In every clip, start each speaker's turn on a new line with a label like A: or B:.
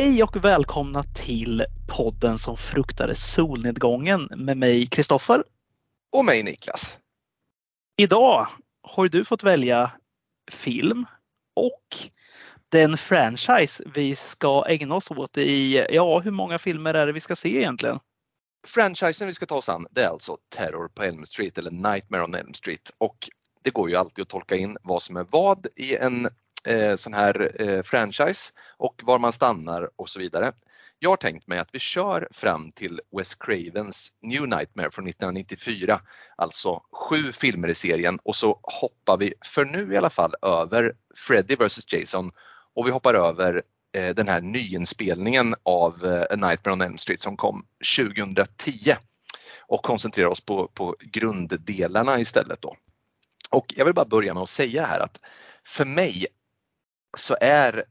A: Hej och välkomna till podden som fruktade solnedgången med mig Kristoffer.
B: Och mig Niklas.
A: Idag har du fått välja film och den franchise vi ska ägna oss åt i, ja hur många filmer är det vi ska se egentligen?
B: Franchisen vi ska ta oss an det är alltså Terror på Elm Street eller Nightmare on Elm Street och det går ju alltid att tolka in vad som är vad i en eh, sån här eh, franchise och var man stannar och så vidare. Jag har tänkt mig att vi kör fram till Wes Cravens New Nightmare från 1994, alltså sju filmer i serien och så hoppar vi, för nu i alla fall, över Freddy vs Jason och vi hoppar över eh, den här nyinspelningen av eh, A Nightmare on Elm Street som kom 2010 och koncentrerar oss på, på grunddelarna istället då. Och jag vill bara börja med att säga här att för mig så är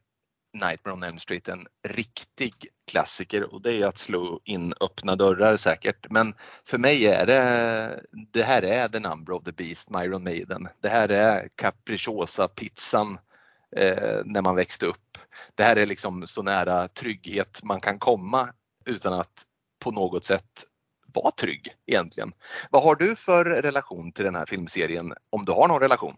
B: Nightmare on Elm Street en riktig klassiker och det är att slå in öppna dörrar säkert. Men för mig är det, det här är The Number of the Beast, Myron Maiden. Det här är Capricciosa-pizzan eh, när man växte upp. Det här är liksom så nära trygghet man kan komma utan att på något sätt vara trygg egentligen. Vad har du för relation till den här filmserien om du har någon relation?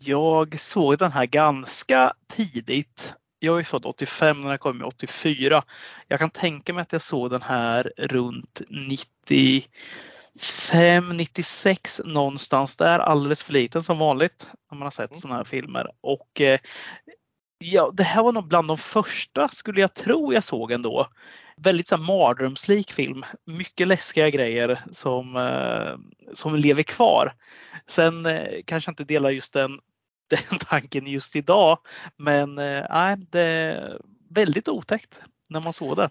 A: Jag såg den här ganska tidigt. Jag är född 85 när den kom 84. Jag kan tänka mig att jag såg den här runt 95, 96 någonstans där. Alldeles för liten som vanligt när man har sett mm. sådana här filmer. Och eh, ja, det här var nog bland de första skulle jag tro jag såg ändå. Väldigt så här, mardrömslik film. Mycket läskiga grejer som, eh, som lever kvar. Sen eh, kanske jag inte delar just den, den tanken just idag. Men eh, nej, det är väldigt otäckt när man såg det.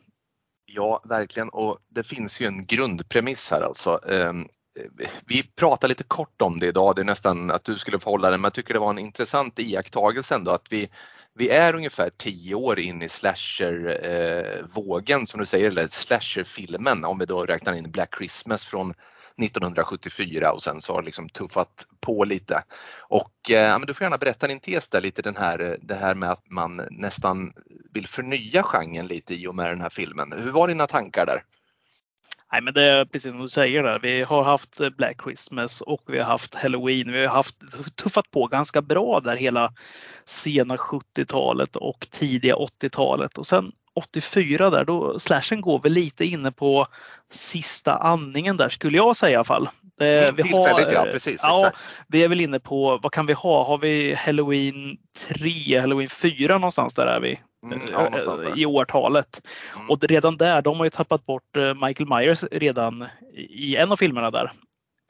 B: Ja, verkligen. Och det finns ju en grundpremiss här alltså. Ehm, eh, vi pratar lite kort om det idag, det är nästan att du skulle få hålla det, men jag tycker det var en intressant iakttagelse ändå att vi, vi är ungefär tio år in i slasher-vågen eh, som du säger, eller slasher-filmen om vi då räknar in Black Christmas från 1974 och sen så har det liksom tuffat på lite. Och eh, du får gärna berätta din tes där lite den här, eh, det här med att man nästan vill förnya genren lite i och med den här filmen. Hur var dina tankar där?
A: Nej, men det är precis som du säger där. Vi har haft Black Christmas och vi har haft Halloween. Vi har haft tuffat på ganska bra där hela sena 70-talet och tidiga 80-talet och sen 84 där då slashen går väl lite inne på sista andningen där skulle jag säga i alla fall.
B: Mm, vi har, ja, precis.
A: Ja, vi är väl inne på vad kan vi ha? Har vi Halloween 3, Halloween 4 någonstans där är vi. Mm, ja, i årtalet. Mm. Och redan där, de har ju tappat bort eh, Michael Myers redan i en av filmerna där.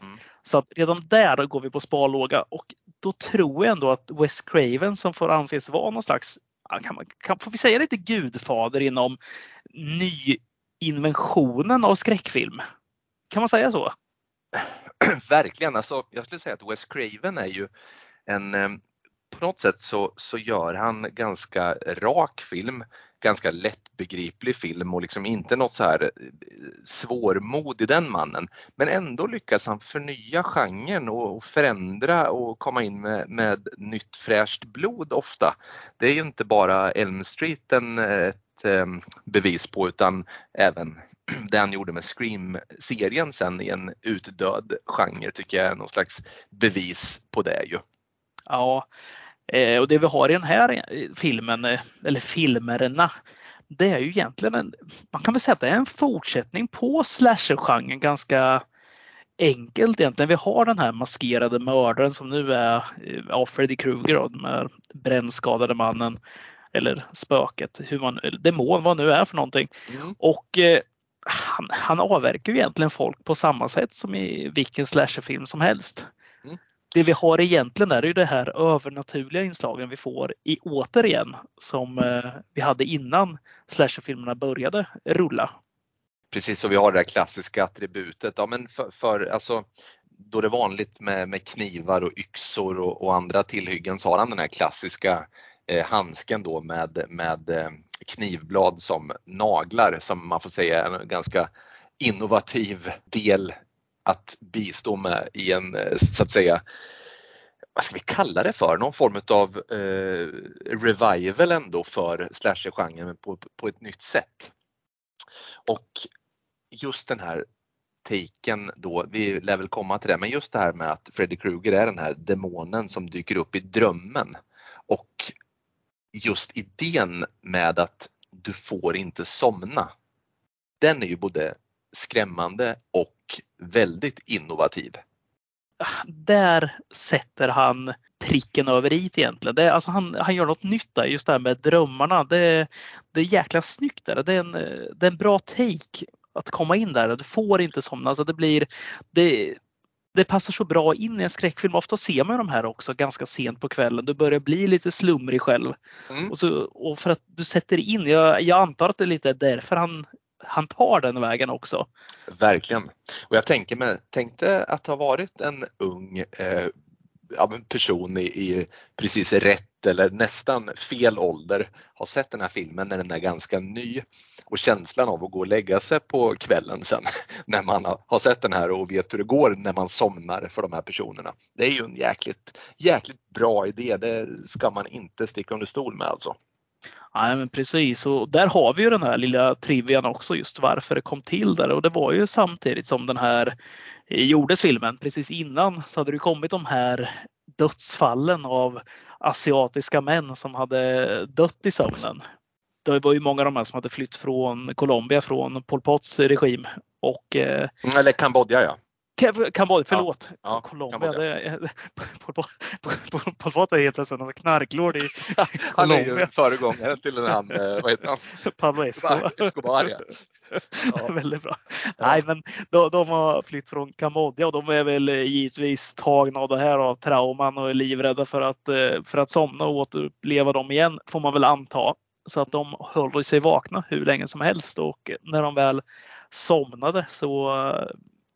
A: Mm. Så att redan där går vi på sparlåga och då tror jag ändå att Wes Craven som får anses vara någon slags, kan man, kan, får vi säga lite gudfader inom nyinventionen av skräckfilm? Kan man säga så?
B: Verkligen, alltså, jag skulle säga att Wes Craven är ju en eh, på något sätt så, så gör han ganska rak film, ganska lättbegriplig film och liksom inte något så här eh, svårmod i den mannen. Men ändå lyckas han förnya genren och förändra och komma in med, med nytt fräscht blod ofta. Det är ju inte bara Elm Street en, ett ehm, bevis på utan även det han gjorde med Scream-serien sen i en utdöd genre tycker jag är någon slags bevis på det ju.
A: Ja, Eh, och det vi har i den här eh, filmen, eh, eller filmerna, det är ju egentligen en, man kan väl säga att det är en fortsättning på slasher-genren ganska enkelt egentligen. Vi har den här maskerade mördaren som nu är ja, Freddy Krueger, den här brännskadade mannen eller spöket, hur man, demon, vad nu är för någonting. Mm. Och eh, han, han avverkar ju egentligen folk på samma sätt som i vilken slasherfilm som helst det vi har egentligen är ju det här övernaturliga inslagen vi får i återigen som eh, vi hade innan slasherfilmerna började rulla.
B: Precis, och vi har det där klassiska attributet. Ja, men för, för alltså, då det är vanligt med, med knivar och yxor och, och, andra tillhyggen så har han den här klassiska eh, handsken då med, med eh, knivblad som naglar som man får säga är en ganska innovativ del att bistå med i en, eh, så att säga, vad ska vi kalla det för, någon form av eh, revival ändå för slasher-genren på, på ett nytt sätt. Och just den här taken då, vi lär väl komma till det, men just det här med att Freddy Krueger är den här demonen som dyker upp i drömmen och just idén med att du får inte somna. Den är ju både skrämmande och väldigt innovativ.
A: Där sätter han pricken över i egentligen. Det, alltså han, han gör något nytt där, just det här med drömmarna. Det, det är jäkla snyggt. Där. Det, är en, det är en bra take att komma in där. Du får inte somna. Alltså det, blir, det, det passar så bra in i en skräckfilm. Ofta ser man de här också ganska sent på kvällen. Du börjar bli lite slumrig själv. Mm. Och, så, och för att du sätter in, jag, jag antar att det är lite därför han, han tar den vägen också.
B: Verkligen. Och jag tänker mig, tänkte att ha varit en ung eh, person i, i, precis rätt eller nästan fel ålder har sett den här filmen när den är ganska ny och känslan av att gå och lägga sig på kvällen sen när man har sett den här och vet hur det går när man somnar för de här personerna. Det är ju en jäkligt, jäkligt bra idé. Det ska man inte sticka under stol med alltså.
A: Ja, men precis och där har vi ju den här lilla trivian också just varför det kom till där och det var ju samtidigt som den här eh, gjordes filmen. Precis innan så hade det kommit de här dödsfallen av asiatiska män som hade dött i sömnen. Det var ju många av de här som hade flytt från Colombia från Pol Pots regim. Och,
B: eh, Eller Kambodja ja.
A: Kambodja, förlåt. Ja, ja, Colombia. Pol Pot är helt plötsligt en knarklord i
B: Han är ju föregångaren till den han, eh, vad heter han?
A: Pablo
B: Escobar. ja.
A: ja. Väldigt bra. Nej, men de, de, har flytt från Kambodja och de är väl givetvis tagna av det här av trauman och är livrädda för att, eh, för att somna och återuppleva dem igen, får man väl anta. Så att de håller sig vakna hur länge som helst och när de väl somnade så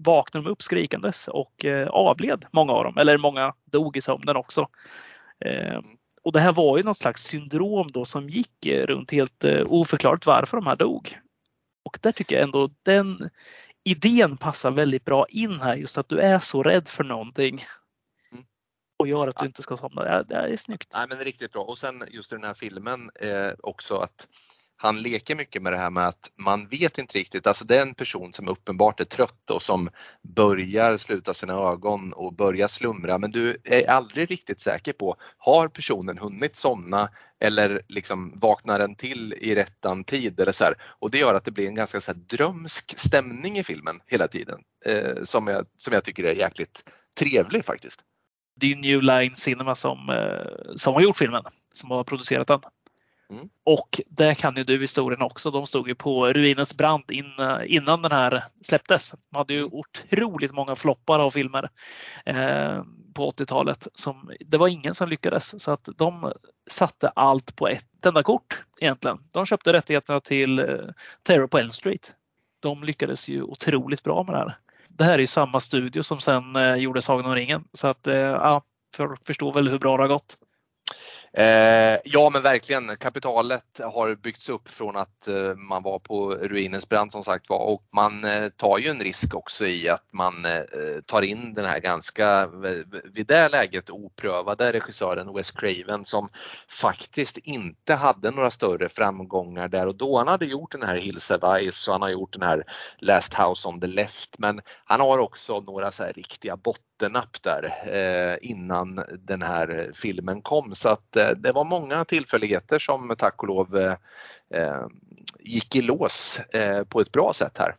A: vaknade de upp skrikandes och eh, avled många av dem. Eller många dog i sömnen också. Eh, och det här var ju något slags syndrom då som gick eh, runt helt oförklarligt varför de här dog. Och där tycker jag ändå den idén passar väldigt bra in här. Just att du är så rädd för någonting mm. och gör att du inte ska somna. Det är, det är snyggt.
B: Nej, men riktigt bra. Och sen just i den här filmen eh, också att han leker mycket med det här med att man vet inte riktigt, alltså det är en person som uppenbart är trött och som börjar sluta sina ögon och börjar slumra men du är aldrig riktigt säker på, har personen hunnit somna eller liksom vaknar den till i rättan tid eller så här. Och det gör att det blir en ganska så drömsk stämning i filmen hela tiden eh, som, jag, som jag tycker är jäkligt trevlig faktiskt.
A: Det är New Line Cinema som, eh, som har gjort filmen, som har producerat den. Mm. Och det kan ju du historien också. De stod ju på ruinens brand in, innan den här släpptes. De hade ju mm. otroligt många floppar av filmer eh, på 80-talet. Som, det var ingen som lyckades så att de satte allt på ett enda kort egentligen. De köpte rättigheterna till eh, Terror på Elm Street. De lyckades ju otroligt bra med det här. Det här är ju samma studio som sen eh, gjorde Sagan om ringen så att eh, ja, för förstå väl hur bra det har gått.
B: Eh, ja men verkligen, kapitalet har byggts upp från att eh, man var på ruinens brand som sagt var. Och man eh, tar ju en risk också i att man eh, tar in den här ganska, eh, vid det läget oprövade regissören Wes Craven som faktiskt inte hade några större framgångar där. Och då. Han hade gjort den här Hills of Ice och han har gjort den här Last House on the Left. Men han har också några så här riktiga bottennapp där eh, innan den här filmen kom. Så att det var många tillfälligheter som tack och lov eh, gick i lås på ett bra sätt här.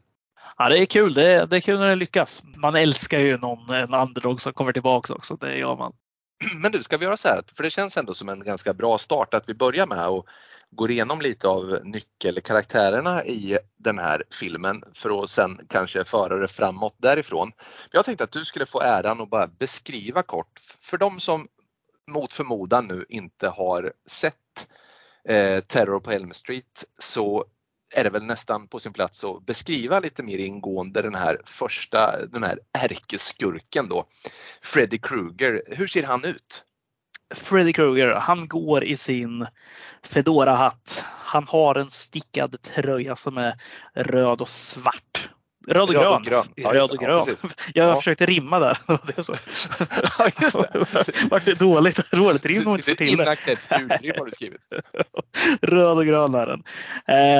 A: Ja, det är kul. Det är, det är kul när det lyckas. Man älskar ju någon en underdog som kommer tillbaka också. Det gör man.
B: Men du, ska vi göra så här, för det känns ändå som en ganska bra start att vi börjar med att går igenom lite av nyckelkaraktärerna i den här filmen för att sen kanske föra det framåt därifrån. Jag tänkte att du skulle få äran att bara beskriva kort för de som mot förmodan nu inte har sett eh, Terror på Elm Street så är det väl nästan på sin plats att beskriva lite mer ingående den här första, den här ärkeskurken då, Freddy Krueger. Hur ser han ut?
A: Freddy Krueger, han går i sin Fedora-hatt. Han har en stickad tröja som är röd och svart. Röd och grön.
B: och grön. Ja,
A: Röd och grön. jag
B: Ja.
A: försökte rimma där. Det så.
B: Ja, just det.
A: Vart det dåligt, dåligt rim om inte får till det.
B: julrim har du skrivit.
A: Röd och grön är den.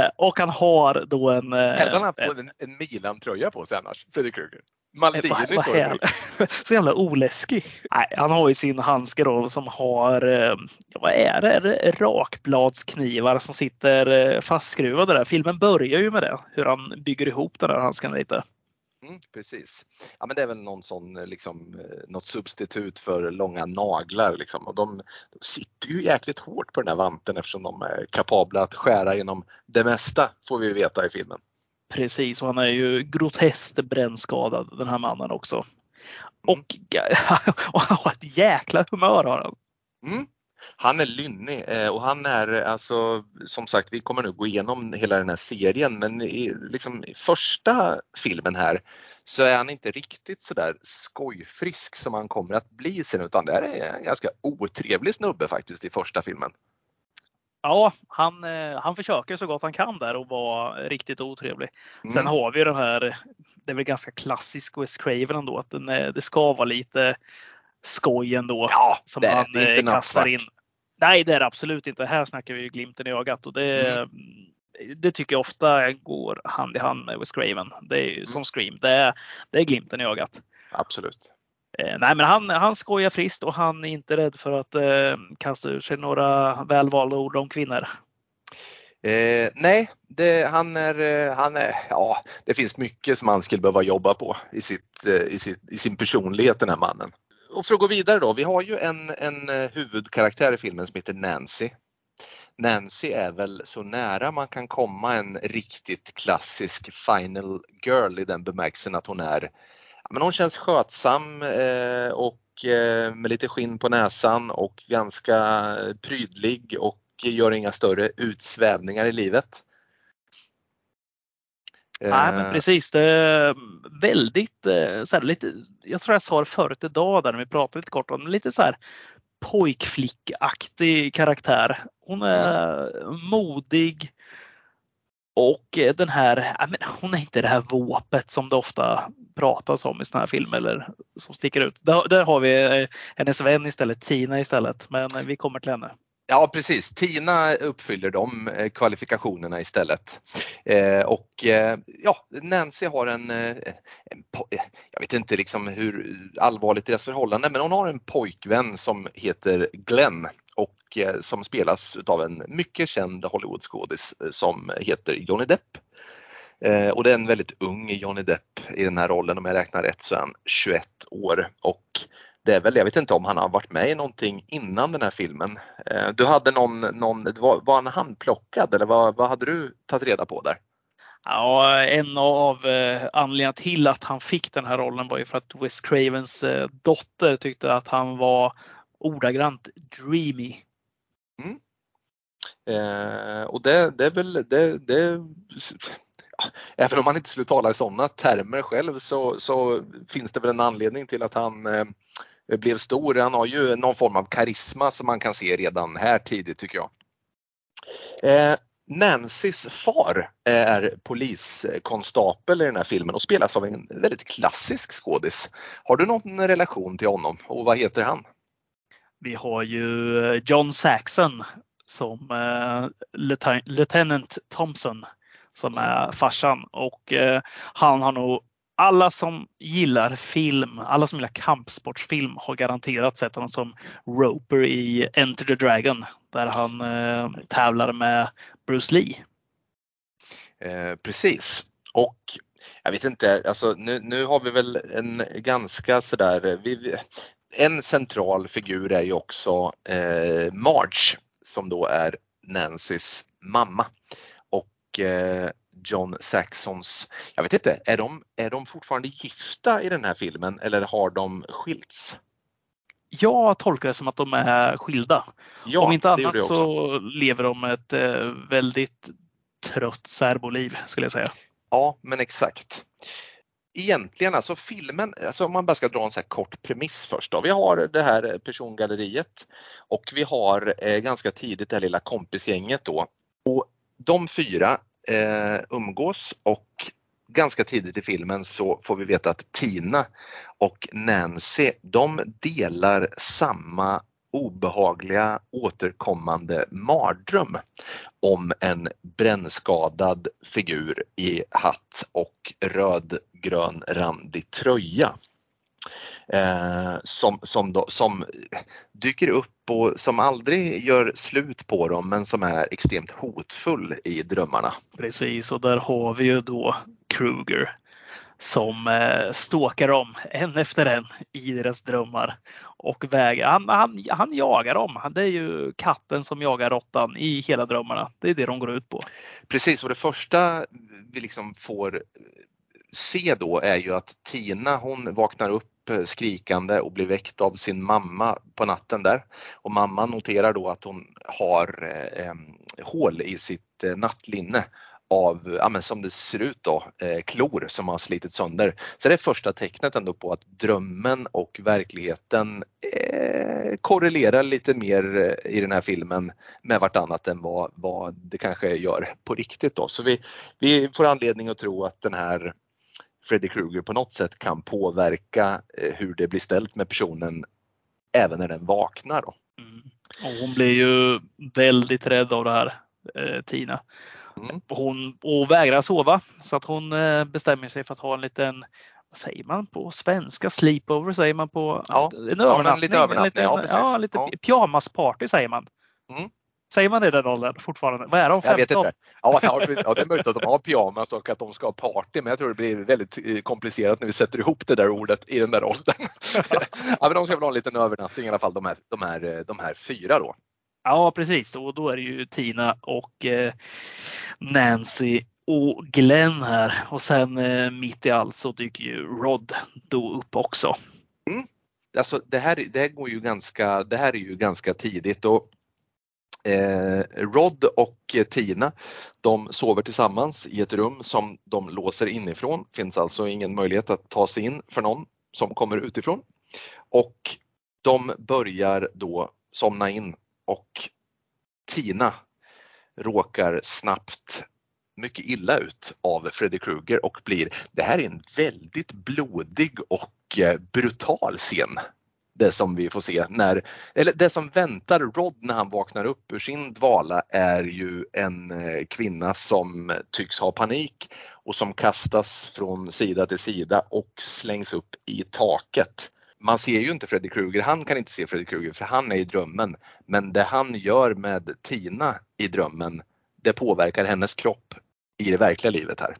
A: Eh, och han har då en... Eh,
B: Hade han haft en, en Milan-tröja på sig annars, Fredrik Krueger?
A: Eh,
B: Maldini står det
A: här?
B: för.
A: Så jävla oläskig. Nej, han har ju sin handske då som har, eh, vad är det, det rakbladsknivar som sitter eh, fastskruvade där. Filmen börjar ju med det, hur han bygger ihop den där handsken lite.
B: Mm, precis. Ja, men det är väl någon sån, eh, liksom, eh, något substitut för långa naglar. Liksom. Och de, de sitter ju jäkligt hårt på den här vanten eftersom de är kapabla att skära genom det mesta, får vi veta i filmen.
A: Precis, och han är ju groteskt brännskadad den här mannen också. Och, och han har ett jäkla humör har han.
B: Mm. Han är lynnig eh, och han är eh, alltså som sagt, vi kommer nu gå igenom hela den här serien men i, liksom, första filmen här så är han inte riktigt sådär skojfrisk som han kommer att bli sen utan det är en ganska otrevlig snubbe faktiskt i första filmen.
A: Ja, han, eh, han försöker så gott han kan där och vara riktigt otrevlig.
B: Mm.
A: Sen har vi ju den här, det är väl ganska klassisk Wes Craven ändå, att den, är- det ska vara lite skoj ändå.
B: Ja,
A: som
B: det
A: han
B: det. Är
A: eh, kastar in. Nej, det är det absolut inte. Här snackar vi ju glimten i ögat och det,
B: Mm.
A: det tycker jag ofta går hand i hand med Wes Craven. Det är
B: Mm.
A: ju som Scream. Det är, det är glimten i ögat.
B: Absolut.
A: Eh, nej, men han, han skojar friskt och han är inte rädd för att eh, kasta ur sig några välvalda ord om kvinnor.
B: Eh, nej, det, han är, eh, han är, ja, det finns mycket som han skulle behöva jobba på i, sitt, eh, i, sitt, i sin personlighet den här mannen. Och för att gå vidare då, vi har ju en, en eh, huvudkaraktär i filmen som heter Nancy. Nancy är väl så nära man kan komma en riktigt klassisk final girl i den bemärkelsen att hon är, men hon känns skötsam eh, och eh, med lite skinn på näsan och ganska prydlig och gör inga större utsvävningar i livet.
A: Nej, men
B: Eh,
A: precis. Det är väldigt, eh, så här, lite, jag tror jag sa det förut idag där när vi pratade lite kort om lite så här pojkflickaktig karaktär. Hon är modig och eh, den här, men hon är inte det här våpet som det ofta pratas om i såna här filmer eller som sticker ut. Där, där har vi eh, hennes vän istället, Tina istället, men eh, vi kommer till henne.
B: Ja precis, Tina uppfyller de kvalifikationerna istället. Eh, och eh, ja, Nancy har en, en jag vet inte liksom hur allvarligt deras förhållande men hon har en pojkvän som heter Glenn och eh, som spelas av en mycket känd Hollywoodskådis eh, som heter Johnny Depp. Eh, och det är en väldigt ung Johnny Depp i den här rollen om jag räknar rätt så är han 21 år och det är väl, jag vet inte om han har varit med i någonting innan den här filmen. Du hade någon, någon var, var han handplockad eller vad, vad hade du tagit reda på där?
A: Ja, en av eh, anledningarna till att han fick den här rollen var ju för att Wes Cravens eh, dotter tyckte att han var ordagrant dreamy. Mm.
B: Eh, och det, det är väl, det, det, även om man inte skulle tala i sådana termer själv så, så finns det väl en anledning till att han eh, blev stor. Han har ju någon form av karisma som man kan se redan här tidigt tycker jag. Eh, Nancys far eh, är poliskonstapel i den här filmen och spelas av en väldigt klassisk skådis. Har du någon relation till honom och vad heter han?
A: Vi har ju eh, John Saxon som eh, Lieutenant- Lieutenant Thompson som är farsan och eh, han har nog alla som gillar film, alla som gillar kampsportsfilm har garanterat sett honom som Roper i Enter the Dragon där han eh, tävlar med Bruce Lee.
B: Eh, precis. Och jag vet inte, alltså nu, nu har vi väl en ganska sådär, vi, en central figur är ju också eh, Marge som då är Nancys mamma. Och eh, John Saxons, jag vet inte, är de, är de fortfarande gifta i den här filmen eller har de skilts?
A: Jag tolkar det som att de är skilda.
B: Ja,
A: Om inte annat så lever de ett eh, väldigt trött särboliv skulle jag säga.
B: Ja, men exakt. Egentligen alltså filmen, alltså om man bara ska dra en så här kort premiss först då. Vi har det här persongalleriet och vi har eh, ganska tidigt det här lilla kompisgänget då. Och de fyra eh, umgås och ganska tidigt i filmen så får vi veta att Tina och Nancy, de delar samma obehagliga återkommande mardröm om en brännskadad figur i hatt och rödgrön randig tröja. Eh, som, som, då, som dyker upp och som aldrig gör slut på dem men som är extremt hotfull i drömmarna.
A: Precis och där har vi ju då Kruger som eh, stalkar dem en efter en i deras drömmar. Och vägar. Han, han, han jagar dem. Det är ju katten som jagar råttan i hela drömmarna. Det är det de går ut på.
B: Precis och det första vi liksom får eh, se då är ju att Tina hon vaknar upp eh, skrikande och blir väckt av sin mamma på natten där. Och mamman noterar då att hon har eh, hål i sitt eh, nattlinne av, ja, men som det ser ut då, eh, klor som har slitit sönder. Så det är första tecknet ändå på att drömmen och verkligheten eh, korrelerar lite mer eh, i den här filmen med vartannat än vad, vad det kanske gör på riktigt. Då. Så vi, vi får anledning att tro att den här Freddy Krueger på något sätt kan påverka eh, hur det blir ställt med personen även när den vaknar. Då. Mm.
A: Och hon blir ju väldigt rädd av det här, eh, Tina. Mm. Hon och vägrar sova så att hon eh, bestämmer sig för att ha en liten vad säger man på svenska? Sleepover säger man på
B: ja, en övernattning? Ja, lite övernattning. Lite, ja,
A: ja, lite ja. pyjamasparty säger man. Mm. Säger man det i den åldern fortfarande? Vad är de? 15?
B: Jag vet inte. Ja, ja, det är möjligt att de har pyjamas och att de ska ha party men jag tror det blir väldigt eh, komplicerat när vi sätter ihop det där ordet i den där åldern. ja, men de ska väl ha en liten övernattning i alla fall de här, de här, eh, de här fyra då.
A: Ja precis och då är det ju Tina och eh, Nancy och Glenn här och sen eh, mitt i allt så dyker ju Rod då upp också.
B: Mm. Alltså det här, det här går ju ganska, det här är ju ganska tidigt och eh, Rod och Tina de sover tillsammans i ett rum som de låser inifrån. Finns alltså ingen möjlighet att ta sig in för någon som kommer utifrån. Och de börjar då somna in och Tina råkar snabbt mycket illa ut av Freddy Krueger och blir, det här är en väldigt blodig och eh, brutal scen. Det som vi får se när, eller det som väntar Rod när han vaknar upp ur sin dvala är ju en eh, kvinna som tycks ha panik och som kastas från sida till sida och slängs upp i taket man ser ju inte Freddy Krueger, han kan inte se Freddy Krueger för han är i drömmen. Men det han gör med Tina i drömmen, det påverkar hennes kropp i det verkliga livet här.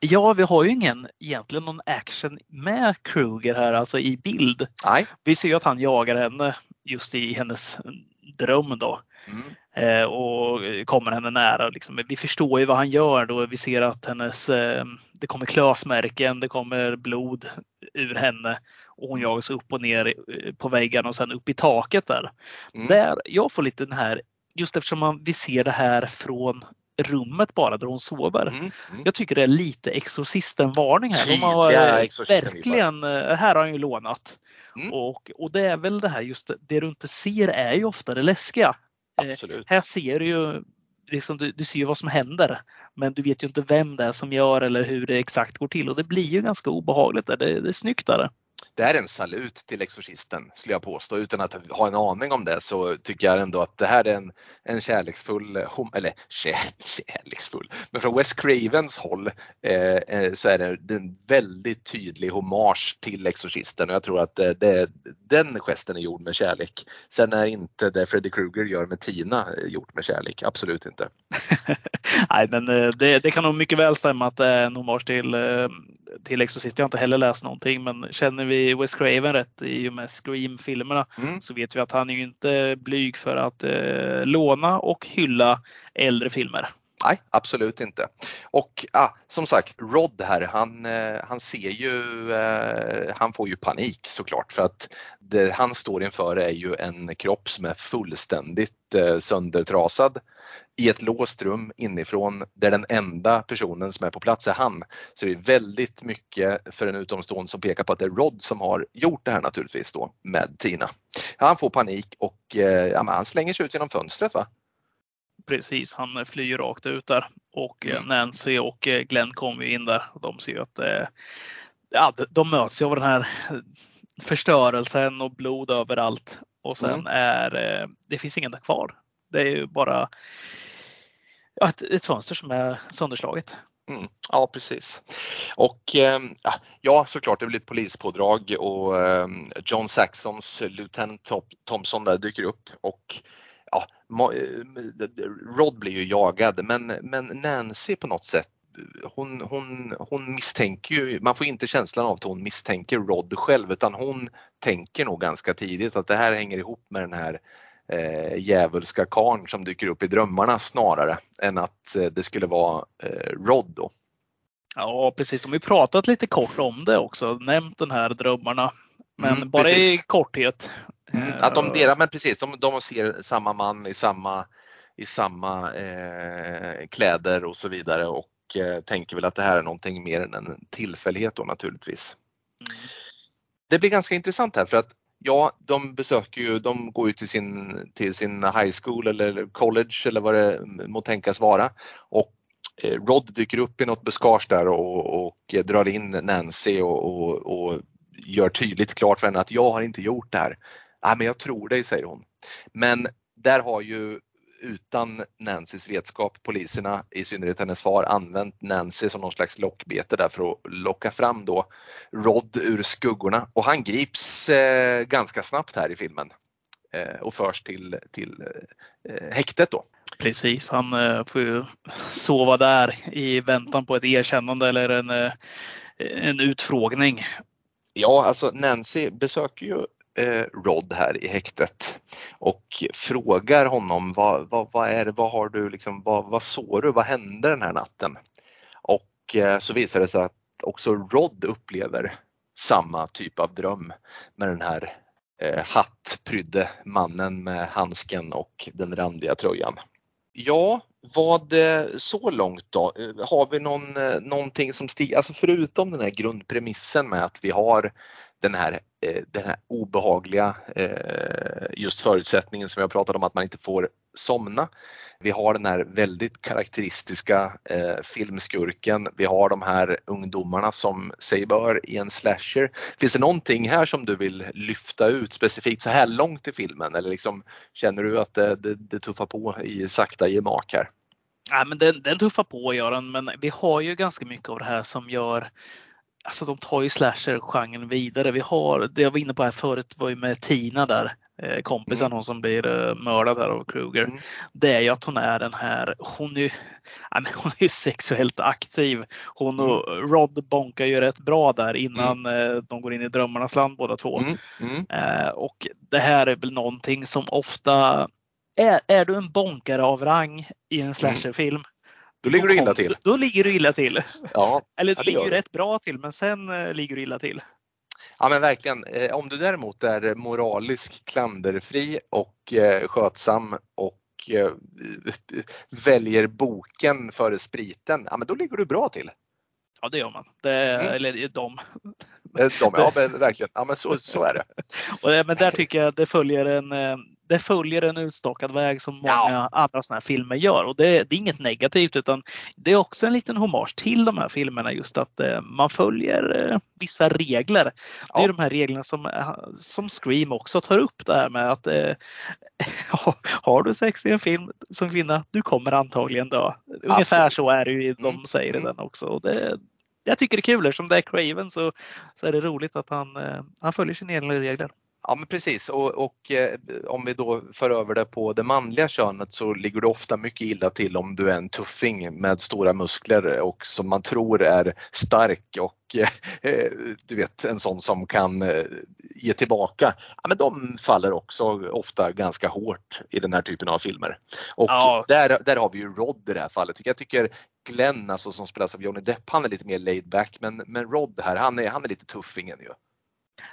A: Ja, vi har ju ingen egentligen någon action med Kruger här, alltså i bild.
B: Nej.
A: Vi ser ju att han jagar henne just i hennes dröm då. Mm. Eh, och kommer henne nära. Liksom. Vi förstår ju vad han gör då. Vi ser att hennes, eh, det kommer klösmärken, det kommer blod ur henne och hon jagas upp och ner eh, på väggen och sen upp i taket där. Mm. där jag får lite den här, just eftersom man, vi ser det här från rummet bara där hon sover. Mm, mm. Jag tycker det är lite Exorcisten-varning här. De har ja, verkligen, eh, här har han ju lånat. Mm. Och, och det är väl det här just det du inte ser är ju ofta det läskiga.
B: Eh.
A: Eh, här ser du ju liksom, du, du ser ju vad som händer men du vet ju inte vem det är som gör eller hur det exakt går till och det blir ju ganska obehagligt. Där. Det, det är snyggt där
B: det är en salut till Exorcisten skulle jag påstå. Utan att ha en aning om det så tycker jag ändå att det här är en, en kärleksfull, eller kärleksfull, men från Wes Cravens håll eh, eh, så är det en väldigt tydlig hommage till Exorcisten och jag tror att eh, det, det, den gesten är gjord med kärlek. Sen är inte det Freddy Krueger gör med Tina eh, gjort med kärlek, absolut inte.
A: Nej men det, det, kan nog mycket väl stämma att det är en hommage till, till Exorcist. Jag har inte heller läst någonting men känner vi Wes Craven rätt i och med Scream-filmerna mm. så vet vi att han är ju inte blyg för att eh, låna och hylla äldre filmer.
B: Nej, absolut inte. Och ah, som sagt, Rod här, han, eh, han ser ju, eh, han får ju panik såklart för att det han står inför är ju en kropp som är fullständigt eh, söndertrasad i ett låst rum inifrån där den enda personen som är på plats är han. Så det är väldigt mycket för en utomstående som pekar på att det är Rod som har gjort det här naturligtvis då med Tina. Han får panik och eh, ja, han slänger sig ut genom fönstret va?
A: Precis, han flyr rakt ut där och
B: Mm.
A: Nancy och Glenn kommer ju in där och de ser ju att eh, ja, de möts ju av den här förstörelsen och blod överallt och sen
B: Mm.
A: är eh, det finns ingen där kvar. Det är ju bara ja, ett, ett fönster som är sönderslaget.
B: Mm, ja precis. Och eh, ja såklart det blir ett polispådrag och eh, John Saxons Lieutenant Thompson där dyker upp och ja, eh, Rod blir ju jagad men, men Nancy på något sätt hon, hon, hon misstänker ju, man får inte känslan av att hon misstänker Rod själv utan hon tänker nog ganska tidigt att det här hänger ihop med den här eh, djävulska karn som dyker upp i drömmarna snarare än att eh, det skulle vara eh, Rod då.
A: Ja precis, de har ju pratat lite kort om det också, nämnt den här drömmarna. Men
B: Mm,
A: bara i
B: precis.
A: korthet. Eh,
B: att de delar, men precis, de, de ser samma man i samma, i samma eh, kläder och så vidare och eh, tänker väl att det här är någonting mer än en tillfällighet då naturligtvis.
A: Mm.
B: Det blir ganska intressant här för att ja, de besöker ju, de går ju till sin, till sin high school eller college eller vad det må tänkas vara och eh, Rod dyker upp i något buskage där och, och drar in Nancy och, och, och gör tydligt klart för henne att jag har inte gjort det här. Ja, men jag tror dig, säger hon. Men där har ju utan Nancys vetskap poliserna, i synnerhet hennes far, använt Nancy som någon slags lockbete där för att locka fram då Rod ur skuggorna och han grips eh, ganska snabbt här i filmen eh, och förs till, till eh, häktet då.
A: Precis, han eh, får ju sova där i väntan på ett erkännande eller en, eh, en utfrågning.
B: Ja, alltså Nancy besöker ju Eh, Rod här i häktet och frågar honom vad, vad, vad är det, vad har du liksom, vad, vad såg du, vad hände den här natten? Och eh, så visar det sig att också Rod upplever samma typ av dröm med den här eh, hattprydde mannen med handsken och den randiga tröjan. Ja, vad eh, så långt då? Har vi någon, någonting som stiger, alltså förutom den här grundpremissen med att vi har den här, Eh, den här obehagliga eh, just förutsättningen som jag pratade om att man inte får somna. Vi har den här väldigt karaktäristiska eh, filmskurken. Vi har de här ungdomarna som sig bör i en slasher. Finns det någonting här som du vill lyfta ut specifikt så här långt i filmen eller liksom, känner du att det, det, det tuffar på i sakta gemak här?
A: Nej, men den, den tuffar på Göran, men vi har ju ganska mycket av det här som gör Alltså de tar ju slasher-genren vidare. Vi har, det jag var inne på här förut var ju med Tina där, eh, kompisen
B: Mm.
A: hon som blir eh, mördad här av Kruger.
B: Mm.
A: Det är ju att hon är den här, hon är ju, hon är ju sexuellt aktiv. Hon och Rod bonkar ju rätt bra där innan eh, de går in i drömmarnas land båda två.
B: Mm. Mm.
A: Och det här är väl någonting som ofta är, är du en bonkare av rang i en slasherfilm.
B: Då ligger du illa till.
A: Då ligger du illa till.
B: Ja,
A: Eller
B: Ja,
A: du
B: det
A: ligger
B: du.
A: rätt bra till men sen eh, ligger du illa till.
B: Ja men verkligen. Eh, Om du däremot är moralisk, klanderfri och eh, skötsam och väljer boken före spriten, ja men då ligger du bra till.
A: Ja det gör man. Det,
B: Mm.
A: Eller de.
B: De, ja men verkligen, ja men så, så är det.
A: Och, men där tycker jag det följer en, det följer en utstakad väg som många
B: Ja.
A: andra sådana här filmer gör. Och det, det är inget negativt utan det är också en liten hommage till de här filmerna just att eh, man följer eh, vissa regler. Det är de här reglerna som, eh, som Scream också tar upp det här med att eh, har du sex i en film som kvinna, du kommer antagligen dö. Ungefär
B: Absolut.
A: så är det ju, de
B: Mm,
A: säger
B: mm.
A: den också. Och det, jag tycker det är kul, eftersom det är Craven så, så är det roligt att han, eh, han följer sina egna regler.
B: Ja men precis och, och eh, om vi då för över det på det manliga könet så ligger du ofta mycket illa till om du är en tuffing med stora muskler och som man tror är stark och eh, du vet en sån som kan eh, ge tillbaka. Ja, men de faller också ofta ganska hårt i den här typen av filmer. Och
A: Ja.
B: där, där har vi ju Rod i det här fallet. Jag tycker Glenn alltså, som spelas av Johnny Depp, han är lite mer laid back men, men Rod här, han är, han är lite tuffingen ju.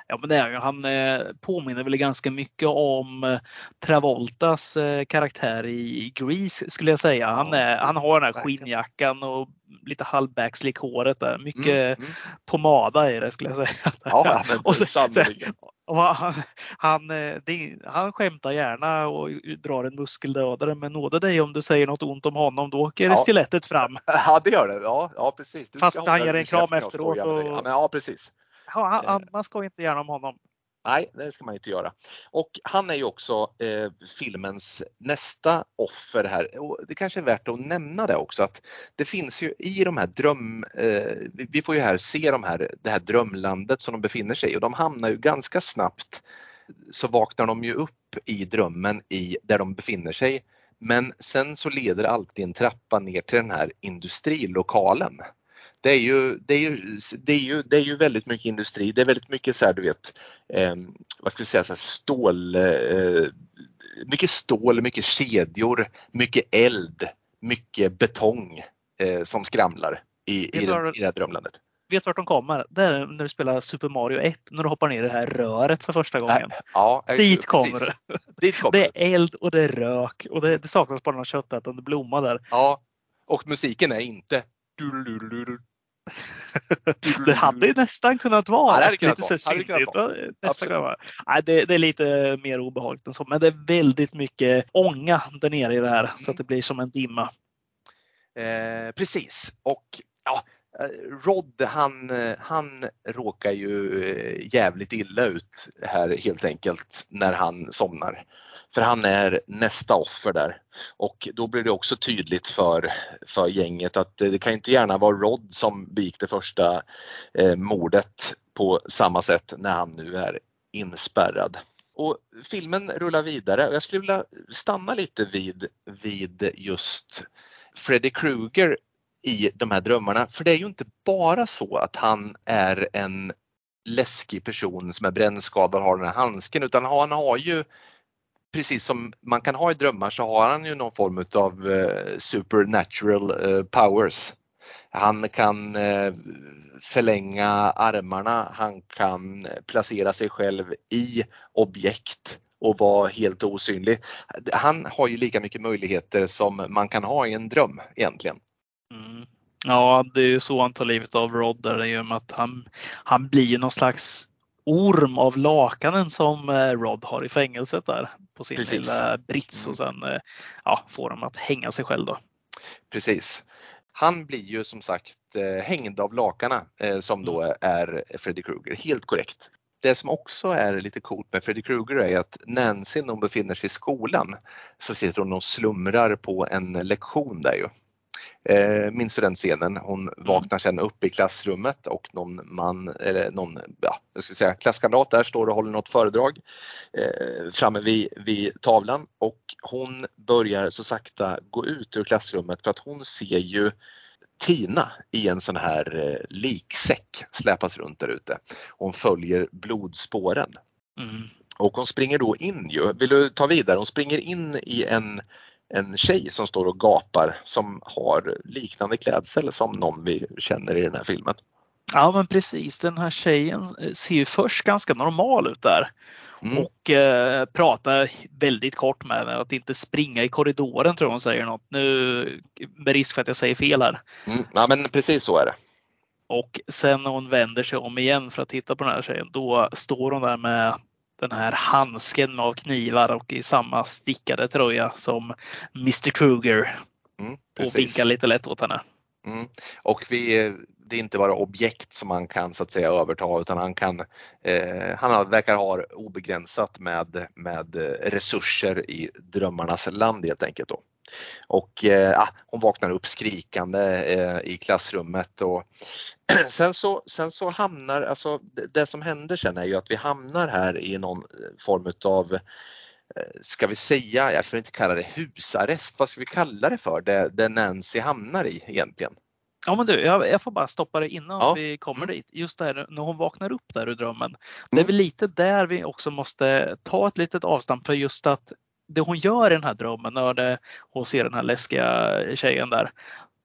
A: Ja, men det är ju. Han eh, påminner väl ganska mycket om eh, Travoltas eh, karaktär i Grease skulle jag säga. Han, är, han har den här skinnjackan och lite halvbackslick håret där. Mycket mm, mm. pomada i det skulle jag säga.
B: Ja, och så,
A: och han, han, det, han skämtar gärna och drar en muskeldödare men nåde dig om du säger något ont om honom då åker ja. stilettet fram.
B: Ja det gör det. Ja, ja precis.
A: Du Fast han ger en kram efteråt. Och...
B: Ja, men, ja precis.
A: Han, man ska inte gärna om honom.
B: Nej, det ska man inte göra. Och han är ju också eh, filmens nästa offer här. Och det kanske är värt att nämna det också att det finns ju i de här dröm... Eh, vi får ju här se de här, det här drömlandet som de befinner sig i och de hamnar ju ganska snabbt så vaknar de ju upp i drömmen i där de befinner sig. Men sen så leder alltid en trappa ner till den här industrilokalen det är ju, det är ju, det är ju, det är ju väldigt mycket industri. Det är väldigt mycket så här, du vet, eh, vad ska vi säga, så här, stål, eh, mycket stål, mycket kedjor, mycket eld, mycket betong eh, som skramlar i, i, det, i det här drömlandet.
A: Vet vart de kommer? Det är när du spelar Super Mario 1, när du hoppar ner i det här röret för första gången. Ja, Dit kommer det. Dit kommer. Det är eld och det är rök och det, det saknas bara någon köttätande blomma där.
B: Ja, och musiken är inte
A: det hade ju nästan kunnat vara. Ja, det kunnat lite vara. syntigt. Nästan Nej, det, det, är lite mer obehagligt än så, men det är väldigt mycket ånga där nere i det här mm. så att det blir som en dimma.
B: Eh, precis och ja, Eh, Rod han, eh, han råkar ju eh, jävligt illa ut här helt enkelt när han somnar. För han är nästa offer där. Och då blir det också tydligt för, för gänget att det kan inte gärna vara Rod som begick det första eh, mordet på samma sätt när han nu är inspärrad. Och filmen rullar vidare och jag skulle vilja stanna lite vid, vid just Freddy Krueger i de här drömmarna. För det är ju inte bara så att han är en läskig person som är brännskadad och har den här handsken utan han har ju precis som man kan ha i drömmar så har han ju någon form av eh, supernatural eh, powers. Han kan eh, förlänga armarna, han kan placera sig själv i objekt och vara helt osynlig. Han har ju lika mycket möjligheter som man kan ha i en dröm egentligen.
A: Mm. Ja, det är ju så han tar livet av Rod där, i och med att han, han blir någon slags orm av lakanen som eh, Rod har i fängelset där på sin Precis. lilla brits och mm. sen eh, ja, får de att hänga sig själv då.
B: Precis. Han blir ju som sagt eh, hängd av lakarna som då mm. är Freddy Krueger, helt korrekt. Det som också är lite coolt med Freddy Krueger är att Nancy när hon befinner sig i skolan så sitter hon och slumrar på en lektion där ju. Eh, minns du den scenen? Hon vaknar sen upp i klassrummet och någon man, eller någon ja, jag ska säga, klasskamrat där står och håller något föredrag eh, framme vid, vid tavlan och hon börjar så sakta gå ut ur klassrummet för att hon ser ju Tina i en sån här eh, liksäck släpas runt där ute. Hon följer blodspåren. Mm. Och hon springer då in ju, vill du ta vidare? Hon springer in i en en tjej som står och gapar som har liknande klädsel som någon vi känner i den här filmen.
A: Ja men precis, den här tjejen ser ju först ganska normal ut där. Mm. Och eh, pratar väldigt kort med henne att inte springa i korridoren tror jag hon säger något. Nu med risk för att jag säger fel här.
B: Mm. Ja men precis så är det.
A: Och sen när hon vänder sig om igen för att titta på den här tjejen då står hon där med den här handsken av knivar och i samma stickade tröja som Mr Kruger. Mm, och vinkar lite lätt åt henne.
B: Mm. Och vi, det är inte bara objekt som han kan så att säga överta utan han kan, eh, han verkar ha obegränsat med, med eh, resurser i drömmarnas land helt enkelt. Då. Och eh, ah, hon vaknar upp skrikande eh, i klassrummet och sen så, sen så hamnar, alltså det som händer sen är ju att vi hamnar här i någon form utav eh, ska vi säga, jag får inte kalla det husarrest, vad ska vi kalla det för, det, det Nancy hamnar i egentligen?
A: Ja men du, jag, jag får bara stoppa det innan ja. vi kommer mm. dit. Just det här när hon vaknar upp där ur drömmen. Mm. Det är mm. väl lite där vi också måste ta ett litet avstamp för just att det hon gör i den här drömmen när hon ser den här läskiga tjejen där.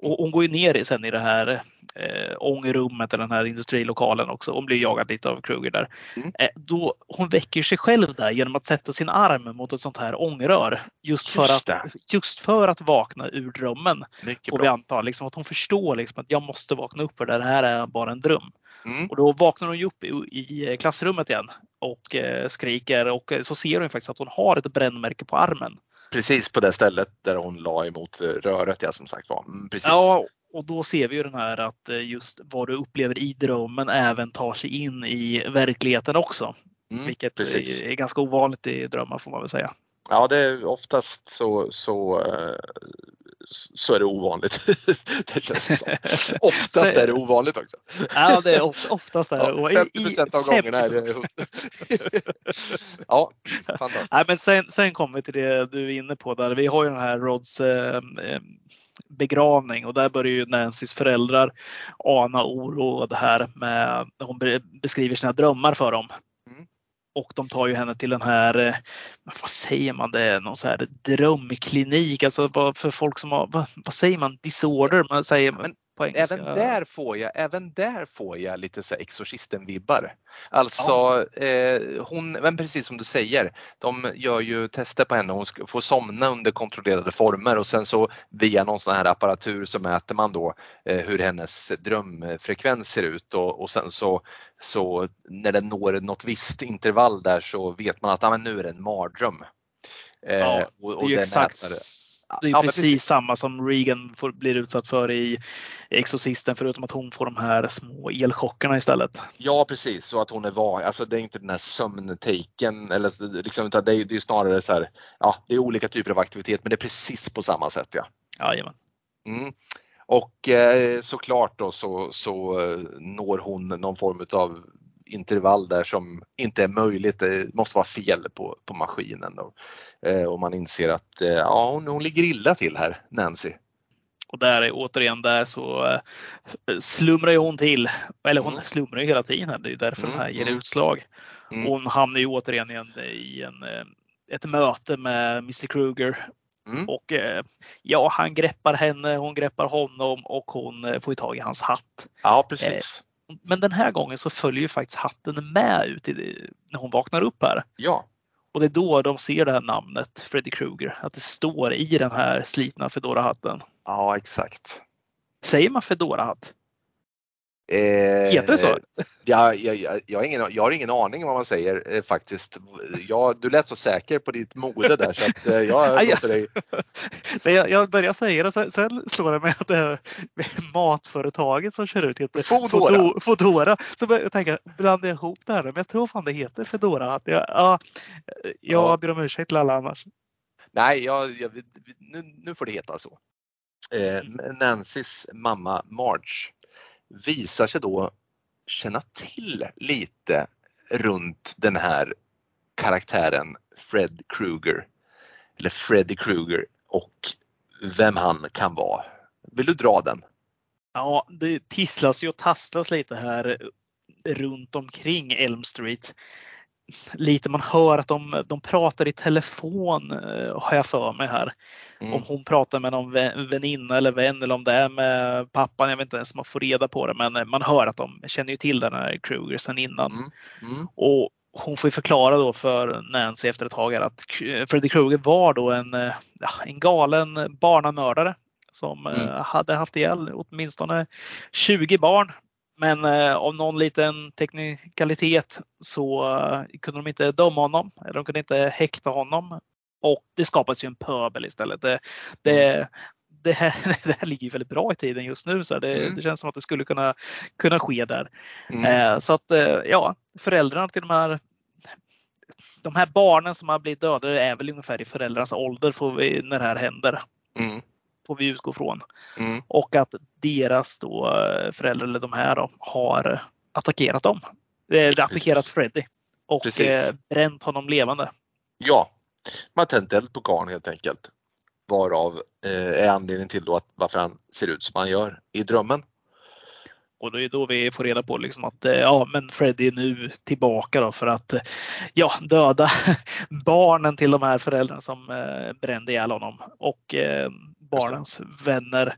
A: Och hon går ju ner i sen i det här eh, ångrummet eller den här industrilokalen också. Hon blir jagad lite av Kruger där.
B: Mm.
A: Eh, då, hon väcker sig själv där genom att sätta sin arm mot ett sånt här ångrör. Just för,
B: Just
A: att, just för att vakna ur drömmen.
B: Mycket
A: Får vi
B: bra.
A: anta. Liksom, att hon förstår liksom, att jag måste vakna upp för det här är bara en dröm.
B: Mm.
A: Och då vaknar hon upp i, i klassrummet igen och eh, skriker och eh, så ser hon faktiskt att hon har ett brännmärke på armen.
B: Precis på det stället där hon la emot eh, röret, ja som sagt var. Mm, precis.
A: Ja, och då ser vi ju den här att eh, just vad du upplever i drömmen även tar sig in i verkligheten också.
B: Mm,
A: Vilket
B: precis.
A: är ganska ovanligt i drömmar får man väl säga.
B: Ja, det är oftast så, så, eh, så är det ovanligt. det känns det som. Oftast är det ovanligt också.
A: Ja, det är of- oftast är det. Och
B: Ja,
A: i
B: 50 av gångerna är det
A: 50%.
B: Ja, fantastiskt.
A: Nej, men sen, sen kommer vi till det du är inne på där. Vi har ju den här Rods eh, eh, begravning och där börjar ju Nancys föräldrar ana oro och det här med hon be- beskriver sina drömmar för dem. Och de tar ju henne till den här, eh, vad säger man, det är någon så här drömklinik, alltså för folk som har, vad, säger man, disorder, man säger
B: Men. Även där får jag, även där får jag lite så Exorcisten-vibbar. Alltså, eh, hon, men precis som du säger, de gör ju tester på henne. Hon får somna under kontrollerade former och sen så via någon sån här apparatur så mäter man då eh, hur hennes drömfrekvens ser ut och, och sen så, så när den når något visst intervall där så vet man att ah, men nu är det en mardröm. Eh,
A: Ja,
B: och,
A: Det
B: och
A: är
B: den
A: exakt det är
B: Ja,
A: precis,
B: precis.
A: samma som Regan får, blir utsatt för i Exorcisten förutom att hon får de här små elchockerna istället.
B: Ja precis, så att hon är van. Alltså det är inte den här sömntaken eller liksom, det är, det är snarare så här, ja det är olika typer av aktivitet men det är precis på samma sätt ja.
A: Jajamän.
B: Mm. Och eh, såklart då så, så eh, når hon någon form av intervall där som inte är möjligt. Det måste vara fel på, på maskinen. Då. Eh, och man inser att eh, ja, hon, hon ligger illa till här, Nancy.
A: Och där är återigen där så eh, slumrar ju hon till. Eller hon
B: Mm.
A: slumrar ju hela tiden. här. Det är därför
B: Mm,
A: den här ger
B: mm.
A: utslag.
B: Mm.
A: Och hon hamnar ju återigen i en, i en, ett möte med Mr Kruger.
B: Mm.
A: Och ja, han greppar henne, hon greppar honom och hon får ju tag i hans hatt.
B: Ja precis.
A: Men den här gången så följer ju faktiskt hatten med ut i, när hon vaknar upp här.
B: Ja.
A: Och det är då de ser det här namnet Freddy Krueger. Att det står i den här slitna Fedora-hatten.
B: ja exakt.
A: Säger man Fedora-hatt?
B: Eh,
A: Heter det så?
B: Ja, jag, jag, jag, har ingen, jag har ingen aning vad man säger eh, faktiskt. Ja, du lät så säker på ditt mode där så att eh, jag låter dig.
A: Så jag, jag börjar säga det, sen, sen slår det mig att det är matföretaget som kör ut heter
B: Foodora.
A: Fodo- Foodora. Så jag tänka, blandar jag ihop det här? Men jag tror fan det heter Fedora. Jag, ja, jag
B: Ja.
A: ber om ursäkt till alla annars.
B: Nej, jag, jag, nu, nu får det heta så. Eh, Nancys mamma Marge visar sig då känna till lite runt den här karaktären Fred Krueger. Eller Freddy Krueger och vem han kan vara. Vill du dra den?
A: Ja, det tisslas ju och tasslas lite här runt omkring Elm Street. Lite man hör att de, de pratar i telefon eh, har jag för mig här.
B: Mm.
A: Om hon pratar med någon vä- väninna eller vän eller om det är med pappan. Jag vet inte ens om man får reda på det men eh, man hör att de känner ju till den här Kruger sedan innan.
B: Mm. Mm.
A: Och hon får ju förklara då för Nancy efter ett tag att Freddy Krueger var då en, eh, en galen barnamördare som
B: Mm.
A: hade haft ihjäl åtminstone 20 barn. Men eh, av någon liten teknikalitet så eh, kunde de inte döma honom. Eller de kunde inte häkta honom. Och det skapades ju en pöbel istället. Det, det, det, här, det här ligger ju väldigt bra i tiden just nu. Så det,
B: Mm.
A: det känns som att det skulle kunna, kunna ske där.
B: Mm.
A: Eh, Så att ja, föräldrarna till de här de här barnen som har blivit dödade är väl ungefär i föräldrarnas ålder får vi, när det här händer.
B: Mm.
A: Får vi utgå från.
B: Mm.
A: Och att deras då, eh, föräldrar, eller de här då, har attackerat dem. Eh, attackerat. Freddy. Och
B: Precis.
A: eh, bränt honom levande.
B: Ja, man har tänt eld på karln helt enkelt. Varav eh, är anledningen till då att varför han ser ut som han gör i drömmen.
A: Och det är då vi får reda på liksom att ja, men Freddy är nu tillbaka då för att ja, döda barnen till de här föräldrarna som eh, brände ihjäl honom och eh, barnens vänner.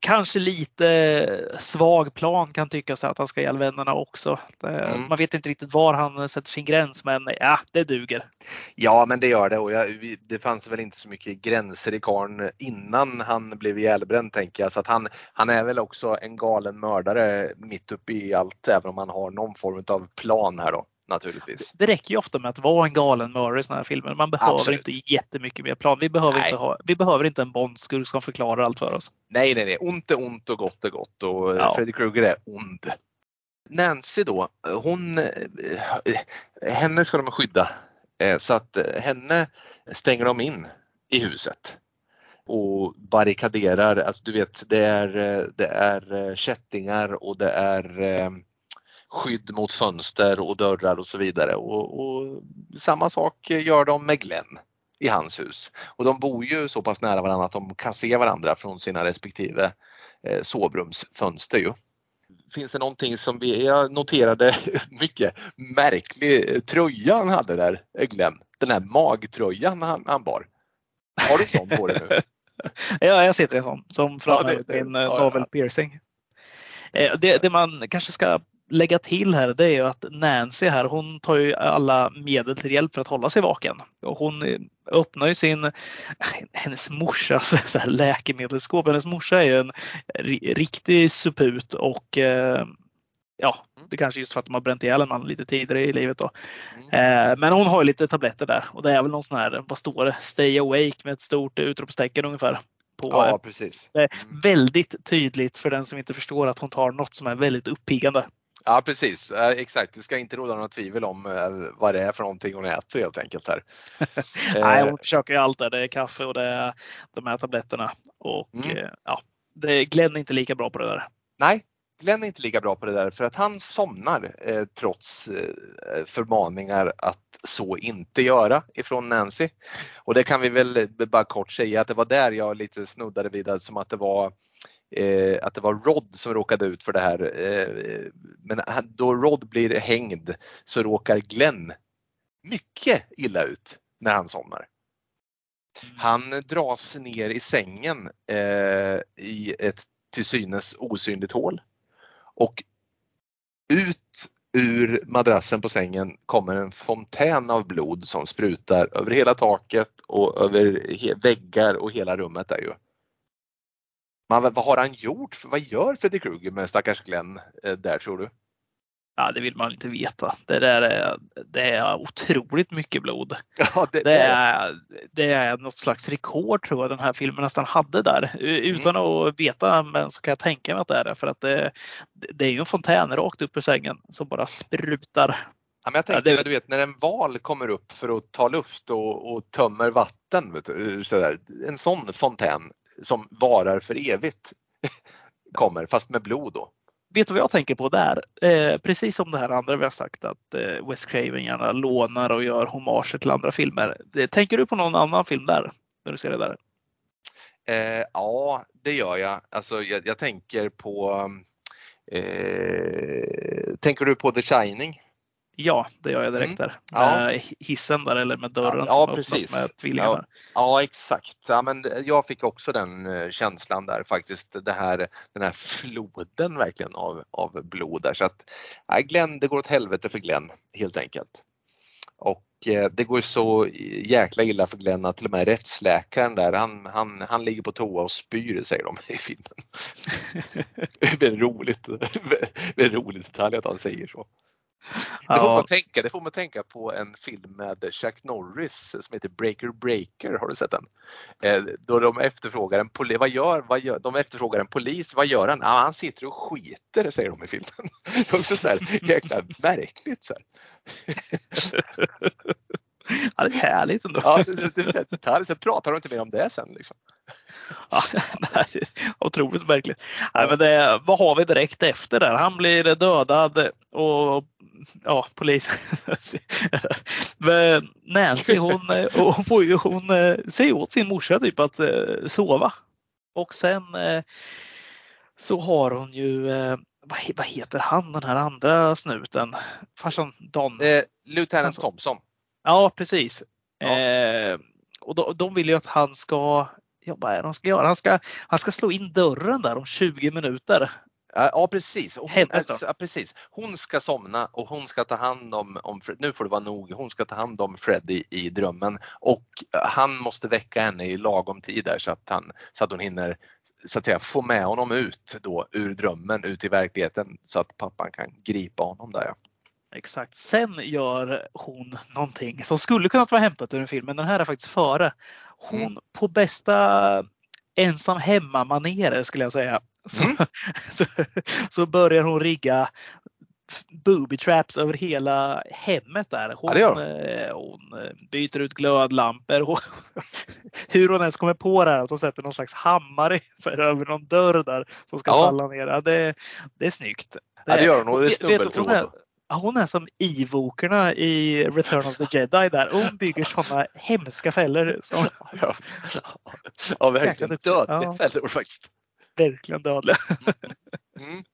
A: kanske lite svag plan kan tyckas att han ska ge vännerna också. Mm. Man vet inte riktigt var han sätter sin gräns men ja, det duger.
B: Ja, men det gör det och jag, det fanns väl inte så mycket gränser i karn innan han blev ihjälbränd tänker jag. Så att han, han är väl också en galen mördare mitt uppe i allt även om han har någon form av plan här då naturligtvis.
A: Det räcker ju ofta med att vara en galen mördare i sådana här filmer. Man behöver Absolut. inte jättemycket mer plan. Vi behöver, inte ha, vi behöver inte en Bondskurk som förklarar allt för oss.
B: Nej, nej, nej. Ont är ont och gott är gott och ja. Freddy Krueger är ond. Nancy då, hon, henne ska de skydda eh, så att eh, henne stänger de in i huset och barrikaderar. Alltså du vet, det är, eh, det är kättingar och det är skydd mot fönster och dörrar och så vidare. Och, och, samma sak gör de med Glenn i hans hus. Och de bor ju så pass nära varandra att de kan se varandra från sina respektive eh, sovrumsfönster. Ju. Finns det någonting som vi, jag noterade mycket märklig tröja han hade där, Glenn. Den här magtröjan han, han bar. Har du någon på dig nu?
A: ja, jag sitter i en sån som framhäver ja, min ja, navel piercing. Eh, det, det, man kanske ska lägga till här det är ju att Nancy här, hon tar ju alla medel till hjälp för att hålla sig vaken. Och hon öppnar ju sin, hennes morsas så här, läkemedelsskåp. Hennes morsa är ju en riktig suput och eh, ja, det kanske just för att de har bränt ihjäl en man lite tidigare i livet då. Mm. Eh, men hon har ju lite tabletter där och det är väl någon sån här, vad står det, Stay awake med ett stort utropstecken ungefär. På,
B: ja, precis.
A: Det är väldigt tydligt för den som inte förstår att hon tar något som är väldigt uppiggande.
B: Ja precis, exakt. Det ska inte råda något tvivel om eh, vad det är för någonting hon äter helt enkelt här.
A: Nej, hon eh. försöker ju allt där. Det är kaffe och det är de här tabletterna. Och mm. Eh, ja, det, Glenn är inte lika bra på det där.
B: Nej, Glenn är inte lika bra på det där för att han somnar eh, trots eh, förmaningar att så inte göra ifrån Nancy. Och det kan vi väl bara kort säga att det var där jag lite snuddade vid som att det var eh, att det var Rod som råkade ut för det här. Eh, men då Rod blir hängd så råkar Glenn mycket illa ut när han somnar. Mm. Han dras ner i sängen eh, i ett till synes osynligt hål och ut ur madrassen på sängen kommer en fontän av blod som sprutar över hela taket och över väggar och hela rummet där ju. Men vad har han gjort? Vad gör Freddy Krueger med stackars Glenn eh, där tror du?
A: Ja, det vill man inte veta. Det där är, det är otroligt mycket blod.
B: Ja, det,
A: det, är, det är något slags rekord tror jag den här filmen nästan hade där. Utan mm. att veta men så kan jag tänka mig att det är det för att det, det är ju en fontän rakt upp ur sängen som bara sprutar.
B: Ja, men jag tänker, ja, det... du vet när en val kommer upp för att ta luft och, och tömmer vatten. Du, sådär, en sån fontän som varar för evigt kommer, fast med blod då.
A: Vet du vad jag tänker på där? Eh, precis som det här andra vi har sagt att eh, Wes Craven gärna lånar och gör hommager till andra filmer. Eh, tänker du på någon annan film där? När du ser det där?
B: Eh, ja, det gör jag. Alltså, jag, jag tänker på eh, Tänker du på The Shining?
A: Ja, det gör jag direkt mm. där. Med ja. hissen där eller med dörren
B: ja,
A: som
B: precis.
A: öppnas med tvillingarna.
B: Ja, ja, exakt. Ja, men jag fick också den eh, känslan där faktiskt. Det här, den här floden verkligen av, av blod där. Så att, ja, Glenn, det går åt helvete för Glenn helt enkelt. Och eh, det går så jäkla illa för Glenn att till och med rättsläkaren där, han, han, han ligger på toa och spyr säger de i filmen. det är roligt, är roligt detalj att han säger så. Det får, man tänka, det får man tänka på en film med Chuck Norris som heter Breaker Breaker. Har du sett den? Eh, då de efterfrågar en polis. Vad gör, vad gör, de efterfrågar en polis. Vad gör han? Ja, han sitter och skiter säger de i filmen. Det är också så här jäkla märkligt. Så,
A: ja, det är härligt ändå.
B: Ja, det, det, det, sen pratar de inte mer om det sen. Liksom.
A: Ja, otroligt märkligt. Nej, men det, vad har vi direkt efter där? Han blir dödad och ja, polisen. Nancy hon, hon, får ju, hon eh, säger åt sin morsa typ att eh, sova. Och sen eh, så har hon ju, vad, heter han den här andra snuten? Farsan Don?
B: Eh, Lieutenant Thompson.
A: Ja precis. Ja. Eh, och de, de vill ju att han ska ja, vad är det han ska göra? Han ska, han ska slå in dörren där om 20 minuter.
B: Ja precis. Hon, ja, precis. hon ska somna och hon ska ta hand om, om, Fred- nu får det vara nog, hon ska ta hand om Freddy i drömmen och han måste väcka henne i lagom tid där så att, han, så att hon hinner så att säga, få med honom ut då ur drömmen ut i verkligheten så att pappan kan gripa honom där. Ja.
A: Exakt. Sen gör hon någonting som skulle kunnat vara hämtat ur en film, men den här är faktiskt före. Hon
B: Mm.
A: på bästa ensam hemma manér skulle jag säga. Så,
B: Mm.
A: så, så börjar hon rigga booby traps över hela hemmet där. Hon,
B: Ja, det gör
A: eh, hon eh, byter ut glödlampor. Hon, hur hon ens kommer på det här att hon sätter någon slags hammare så här, över någon dörr där som ska
B: Ja.
A: falla ner. Ja, det, det är snyggt.
B: Ja, det gör hon och det
A: hon, är,
B: snubbeltråd.
A: Hon är som evokerna i Return of the Jedi där. Hon bygger sådana hemska fällor som
B: Ja, ja verkligen dödliga
A: Ja.
B: fällor faktiskt.
A: verkligen dödliga.
B: Mm.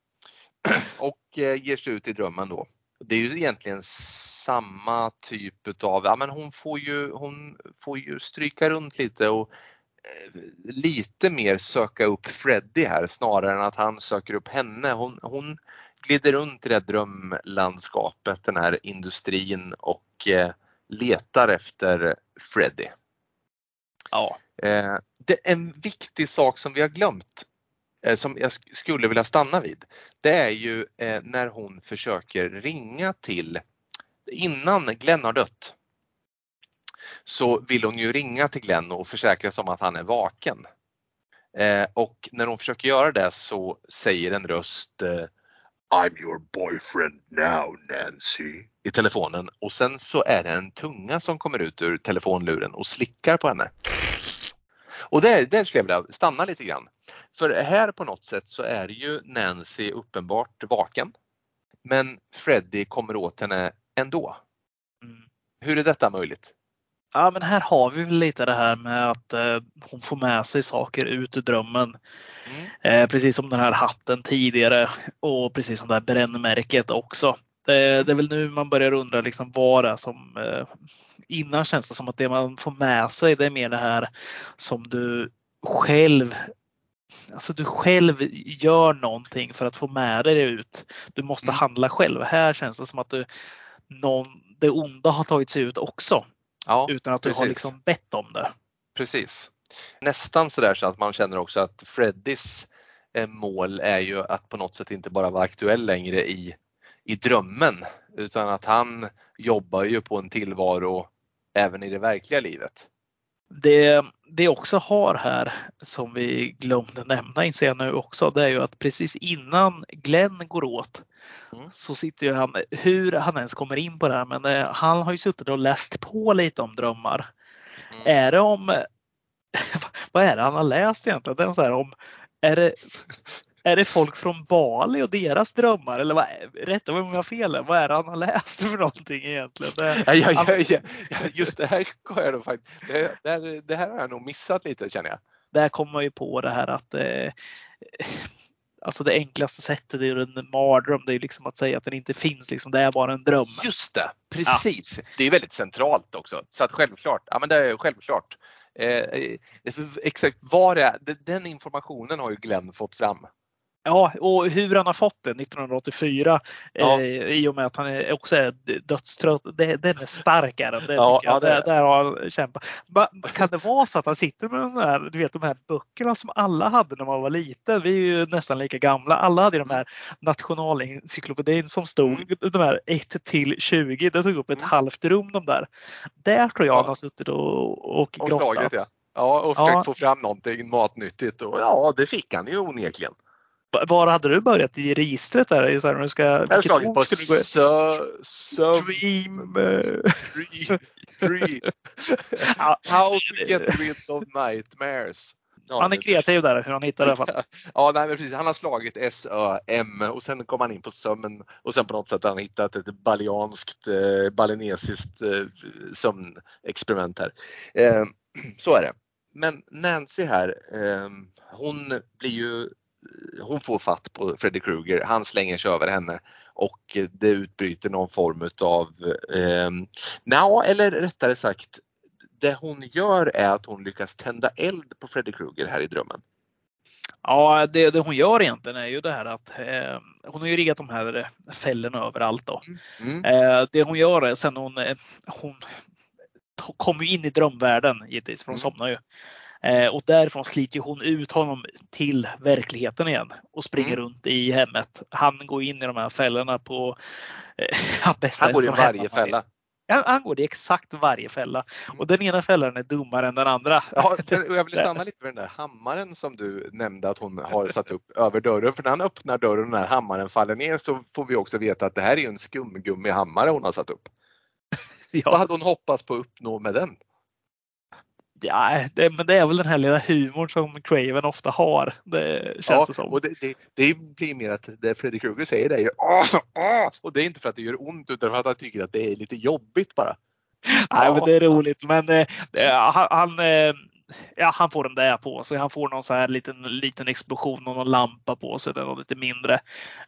B: Och eh, ger sig ut i drömmen då. Det är ju egentligen samma typ utav, ja men hon får ju, hon får ju stryka runt lite och eh, lite mer söka upp Freddy här snarare än att han söker upp henne. Hon, hon glider runt i det här drömlandskapet, den här industrin och eh, letar efter Freddy.
A: Ja.
B: Eh, det, en viktig sak som vi har glömt, eh, som jag sk- skulle vilja stanna vid, det är ju när hon försöker ringa till, innan Glenn har dött, så vill hon ju ringa till Glenn och försäkra sig om att han är vaken. Och när hon försöker göra det så säger en röst I'm your boyfriend now Nancy i telefonen och sen så är det en tunga som kommer ut ur telefonluren och slickar på henne. Och där, där skulle jag vilja stanna lite grann. För här på något sätt så är ju Nancy uppenbart vaken. Men Freddy kommer åt henne ändå.
A: Mm.
B: Hur är detta möjligt?
A: Ja, men här har vi väl lite det här med att eh, hon får med sig saker ut ur drömmen.
B: Mm.
A: Eh, precis som den här hatten tidigare och precis som det här brännmärket också. Det, det är väl nu man börjar undra liksom vad det är som eh, innan känns det som att det man får med sig det är mer det här som du själv Alltså du själv gör någonting för att få med dig det ut. Du måste
B: Mm.
A: handla själv. Här känns det som att du, någon, det onda har tagit sig ut också
B: Ja,
A: utan att du har liksom bett om det.
B: Precis. Nästan sådär så att man känner också att Freddys eh, mål är ju att på något sätt inte bara vara aktuell längre i, i drömmen utan att han jobbar ju på en tillvaro även i det verkliga livet.
A: Det det också har här som vi glömde nämna inser jag nu också, det är ju att precis innan Glenn går åt
B: Mm.
A: så sitter ju han, hur han ens kommer in på det här, men eh, han har ju suttit och läst på lite om drömmar.
B: Mm.
A: Är det om, vad är det han har läst egentligen? Det är så här om, är det, är det folk från Bali och deras drömmar? Eller vad, rätta mig om jag har fel, vad är det han har läst för någonting egentligen? Det,
B: Ja, ja, ja, just det här har jag faktiskt, det, det, här, det här har jag nog missat lite känner jag.
A: där kommer man ju på det här att eh, Alltså det enklaste sättet är ju en mardröm. Det är liksom att säga att den inte finns. Liksom, det är bara en dröm.
B: Just det, precis. Det är väldigt centralt också. Så att självklart, ja men det är självklart. Eh, eh, exakt vad det är, den informationen har ju Glenn fått fram.
A: Ja, och hur han har fått det 1984
B: Ja.
A: eh, i och med att han är också är dödstrött. Det, den är stark är den. Det
B: Ja, ja, det är
A: där, där har han kämpat. Kan det vara så att han sitter med sån här, du vet de här böckerna som alla hade när man var liten. Vi är ju nästan lika gamla. Alla hade ju de här nationalencyklopedin som stod,
B: Mm.
A: de här 1 till 20. Det tog upp ett
B: Mm.
A: halvt rum de där. Där tror jag
B: Ja.
A: han har suttit och, och
B: Och
A: grottat.
B: slagit ja. Ja, och försökt få fram någonting matnyttigt och ja, det fick han ju onekligen.
A: Va- Var hade du börjat i registret där? I så här, när du ska,
B: Jag har
A: vilket
B: slagit på
A: skulle du gå
B: sub, sub,
A: Dream.
B: dream, How to get rid of nightmares. Ja,
A: Han är kreativ där hur han hittar det. i alla fall.
B: Ja, nej, men precis. Han har slagit S, Ö, M och sen kom han in på sömnen och sen på något sätt har han hittat ett balianskt, eh, balinesiskt eh, sömnexperiment här. Eh, så är det. Men Nancy här, eh, hon blir ju hon får fatt på Freddy Krueger, han slänger sig över henne och det utbryter någon form utav, eh, nja, eller rättare sagt, det hon gör är att hon lyckas tända eld på Freddy Krueger här i drömmen.
A: Ja, det, det hon gör egentligen är ju det här att eh, hon har ju riggat de här fällorna överallt. Då. Mm. Eh, det hon gör är sen hon, eh, hon kommer in i drömvärlden givetvis, för hon mm. somnar ju. Eh, och därifrån sliter hon ut honom till verkligheten igen och springer mm. runt i hemmet. Han går in i de här fällorna på
B: eh, bästa Han går i varje fälla.
A: Ja, han går i exakt varje fälla och den ena fällan är dummare än den andra.
B: Ja, jag vill stanna lite med den där hammaren som du nämnde att hon har satt upp över dörren. För när han öppnar dörren och den här hammaren faller ner så får vi också veta att det här är en skumgummihammare hon har satt upp. Ja. Vad hade hon hoppats på att uppnå med den?
A: Ja, det, men det är väl den här lilla humorn som Craven ofta har. Det känns ja, det som.
B: Och det, det, det blir mer att det Freddy Krueger säger det är ju åh, åh! och det är inte för att det gör ont utan för att han tycker att det är lite jobbigt bara.
A: Nej, ja. men det är roligt. Men eh, han, eh, ja, han får den där på sig. Han får någon så här liten, liten explosion och någon lampa på sig. Den lite mindre.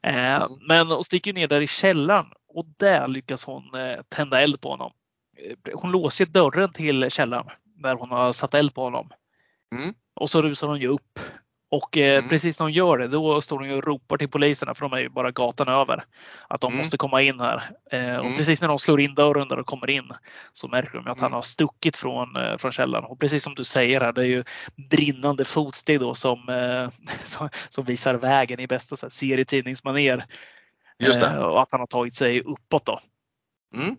A: Eh, mm. Men hon sticker ner där i källaren och där lyckas hon eh, tända eld på honom. Eh, hon låser dörren till källaren när hon har satt eld på honom. Mm. Och så rusar hon ju upp. Och eh, mm. precis när hon gör det, då står hon ju och ropar till poliserna för de är ju bara gatan över. Att de mm. måste komma in här. Eh, och mm. precis när de slår in dörren där och kommer in så märker de att han mm. har stuckit från, eh, från källaren. Och precis som du säger här, det är ju brinnande fotsteg då som, eh, som, som, visar vägen i bästa serietidningsmanér. Just det. Eh, och att han har tagit sig uppåt då.
B: Mm.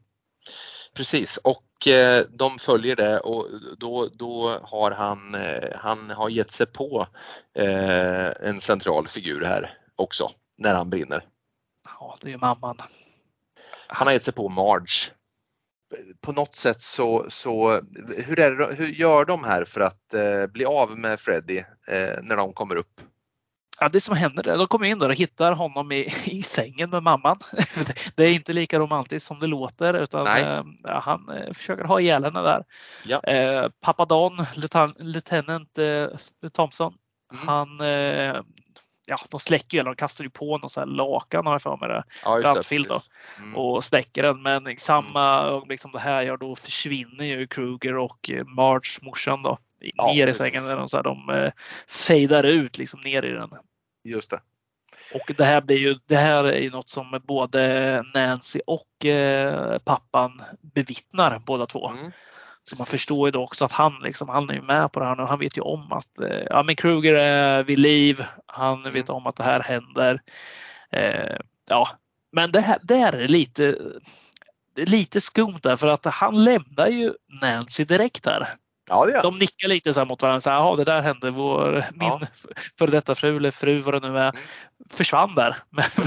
B: Precis och eh, de följer det och då, då har han, eh, han har gett sig på eh, en central figur här också när han brinner.
A: Ja, det är mamman.
B: Han har gett sig på Marge. På något sätt så, så hur, är hur gör de här för att bli av med Freddy när de kommer upp?
A: Ja, det som händer är, de kommer in och hittar honom i, i sängen med mamman. Det är inte lika romantiskt som det låter utan eh, han eh, försöker ha ihjäl henne där. Ja. Eh, pappa Don, lieutenant eh, Thompson, mm. han eh, ja, de släcker ju eller de kastar ju på någon sån här lakan har jag för mig det. Ja, Brandfield då. Mm. Och släcker den. Men i samma mm. ögonblick som det här gör då försvinner ju Kruger och eh, Marge, morsan då, ja, ner i sängen. Där de, så här, de fejdar ut liksom ner i den.
B: Just det.
A: Och det här blir ju, det här är ju något som både Nancy och eh, pappan bevittnar båda två. Mm. Så man förstår ju då också att han, liksom, han är med på det här nu. Han vet ju om att eh, ja, men Kruger är vid liv. Han mm. vet om att det här händer. Eh, ja, men det här, det här är lite, det är lite skumt där för att han lämnar ju Nancy direkt här. Ja, det De nickar lite så här mot varandra. Jaha, det där hände. Vår, min ja. före detta fru eller fru vad det nu är mm. försvann där.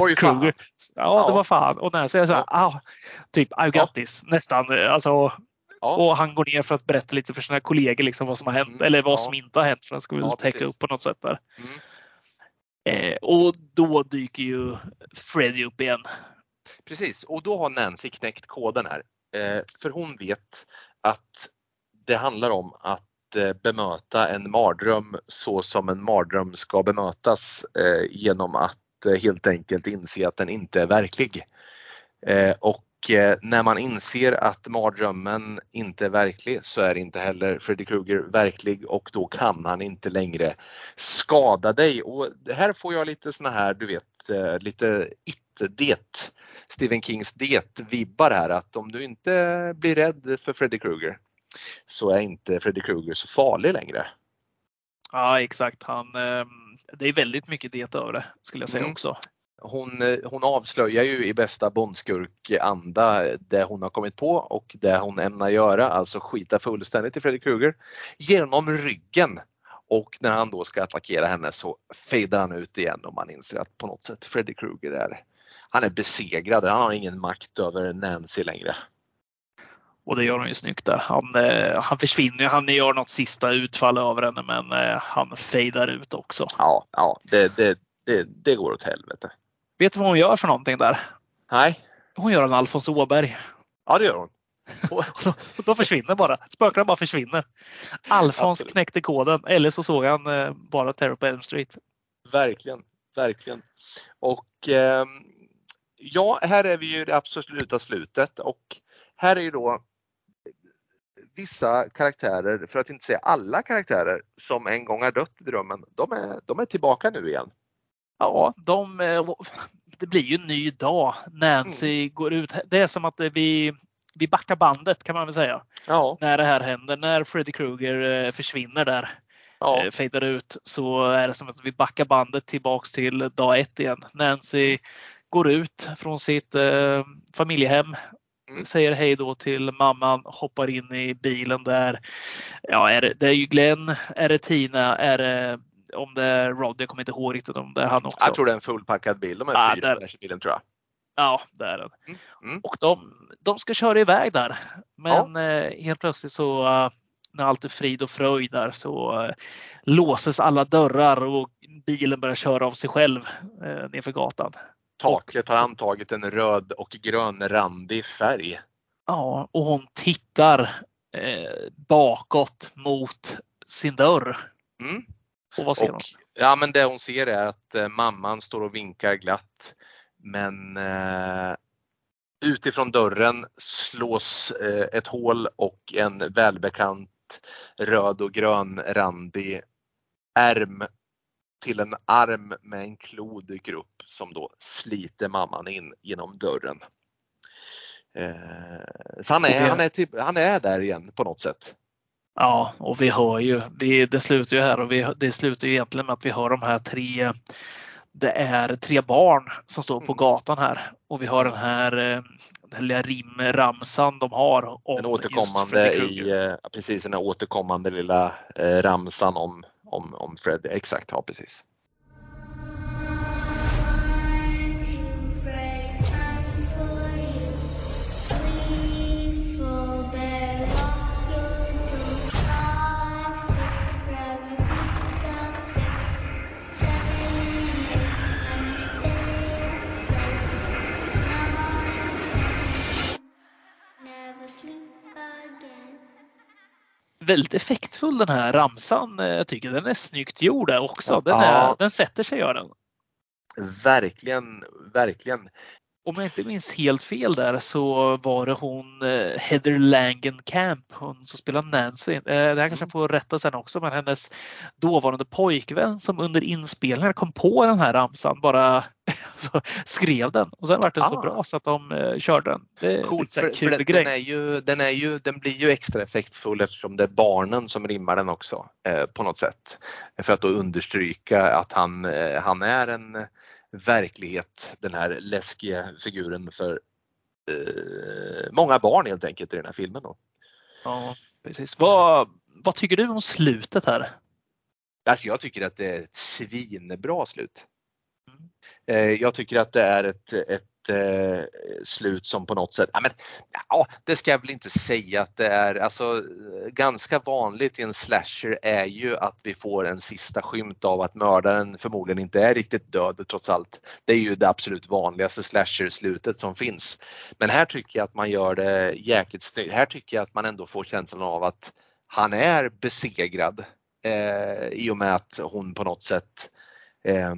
B: Oj, fan.
A: Ja, det var fan. Och när säger så här, ja. ah, typ I got ja. nästan. Alltså, ja. Och han går ner för att berätta lite för sina kollegor liksom vad som har hänt mm. eller vad som inte har hänt för han ska väl ja, täcka upp på något sätt där. Mm. Eh, och då dyker ju Freddy upp igen.
B: Precis, och då har Nancy knäckt koden här. Eh, för hon vet att det handlar om att eh, bemöta en mardröm så som en mardröm ska bemötas eh, genom att eh, helt enkelt inse att den inte är verklig. Eh, och när man inser att mardrömmen inte är verklig så är inte heller Freddy Krueger verklig och då kan han inte längre skada dig. Och här får jag lite såna här, du vet, lite it-det, Stephen Kings det-vibbar här att om du inte blir rädd för Freddy Krueger så är inte Freddy Krueger så farlig längre.
A: Ja exakt. Han, ehm, det är väldigt mycket det över det skulle jag säga mm. också.
B: Hon, eh, hon avslöjar ju i bästa Bondskurk-anda det hon har kommit på och det hon ämnar göra, alltså skita fullständigt i Freddy Krueger genom ryggen. Och när han då ska attackera henne så fejdar han ut igen och man inser att på något sätt Freddy Krueger är, han är besegrad, han har ingen makt över Nancy längre.
A: Och det gör han ju snyggt där. Han, eh, han försvinner, han gör något sista utfall över henne men eh, han fejdar ut också.
B: Ja, ja det, det, det, det går åt helvete.
A: Vet du vad hon gör för någonting där?
B: Nej.
A: Hon gör en Alfons Åberg.
B: Ja det gör hon.
A: och då försvinner bara. Spökena bara försvinner. Alfons Absolut. knäckte koden eller så såg han eh, bara Terror på Elm Street.
B: Verkligen, verkligen. Och eh, ja, här är vi ju i det absoluta slutet och här är ju då vissa karaktärer, för att inte säga alla karaktärer som en gång har dött i drömmen, de är, de är tillbaka nu igen.
A: Ja, de, det blir ju en ny dag. Nancy mm. går ut. Det är som att vi, vi backar bandet kan man väl säga. Ja. När det här händer. När Freddy Krueger försvinner där ja. fejdar ut så är det som att vi backar bandet tillbaks till dag ett igen. Nancy går ut från sitt eh, familjehem. Säger hej då till mamman, hoppar in i bilen där. Ja, är det, det är ju Glenn, är det Tina, är det om det är Rod, jag kommer inte ihåg riktigt om det är han också.
B: Jag tror det är en fullpackad bil, de är ja, fyra där, bilen tror jag.
A: Ja, det är den. Mm. Mm. Och de, de ska köra iväg där. Men ja. eh, helt plötsligt så uh, när allt är frid och fröjd där så uh, låses alla dörrar och bilen börjar köra av sig själv uh, nerför gatan.
B: Taket har antagit en röd och grön randig färg.
A: Ja, och hon tittar eh, bakåt mot sin dörr. Mm. Och vad ser och, hon?
B: Ja, men det hon ser är att eh, mamman står och vinkar glatt. Men eh, utifrån dörren slås eh, ett hål och en välbekant röd och grön randig ärm till en arm med en klo dyker upp som då sliter mamman in genom dörren. Eh, så han är, han, är typ, han är där igen på något sätt.
A: Ja, och vi hör ju, vi, det slutar ju här och vi, det slutar ju egentligen med att vi hör de här tre det är tre barn som står på mm. gatan här och vi har den här eh, den lilla rimramsan de har.
B: Om den återkommande i, eh, precis den här återkommande lilla ramsan om om, om Fred. Exakt, ja precis.
A: Väldigt effektfull den här ramsan. Eh, jag tycker den är snyggt gjord också. Den, är, ja. den sätter sig gör den.
B: Verkligen, verkligen.
A: Om jag inte minns helt fel där så var det hon eh, Heather Langenkamp, hon som spelar Nancy. Eh, det här kanske jag får rätta sen också, men hennes dåvarande pojkvän som under inspelningen kom på den här ramsan bara skrev den och sen var den ah. så bra så att de uh, körde den.
B: Det är Coolt, för, kul för grej. Den, är ju, den, är ju, den blir ju extra effektfull eftersom det är barnen som rimmar den också eh, på något sätt. För att då understryka att han, eh, han är en verklighet, den här läskiga figuren för eh, många barn helt enkelt i den här filmen. Då.
A: Ja, precis. Vad, vad tycker du om slutet här?
B: Alltså jag tycker att det är ett svinbra slut. Mm. Eh, jag tycker att det är ett, ett eh, slut som på något sätt, ja, men, ja det ska jag väl inte säga att det är, alltså ganska vanligt i en slasher är ju att vi får en sista skymt av att mördaren förmodligen inte är riktigt död trots allt. Det är ju det absolut vanligaste slasher-slutet som finns. Men här tycker jag att man gör det jäkligt snyggt. Här tycker jag att man ändå får känslan av att han är besegrad eh, i och med att hon på något sätt eh,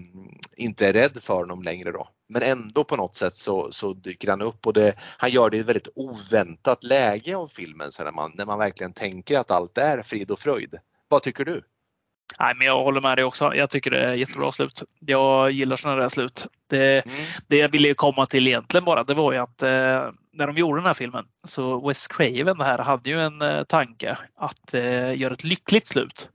B: inte är rädd för honom längre då. Men ändå på något sätt så, så dyker han upp och det, han gör det i ett väldigt oväntat läge av filmen så när, man, när man verkligen tänker att allt är frid och fröjd. Vad tycker du?
A: Nej, men jag håller med dig också. Jag tycker det är jättebra slut. Jag gillar sådana där slut. Det, mm. det jag ville komma till egentligen bara, det var ju att eh, när de gjorde den här filmen så Wes Craven här hade ju en eh, tanke att eh, göra ett lyckligt slut.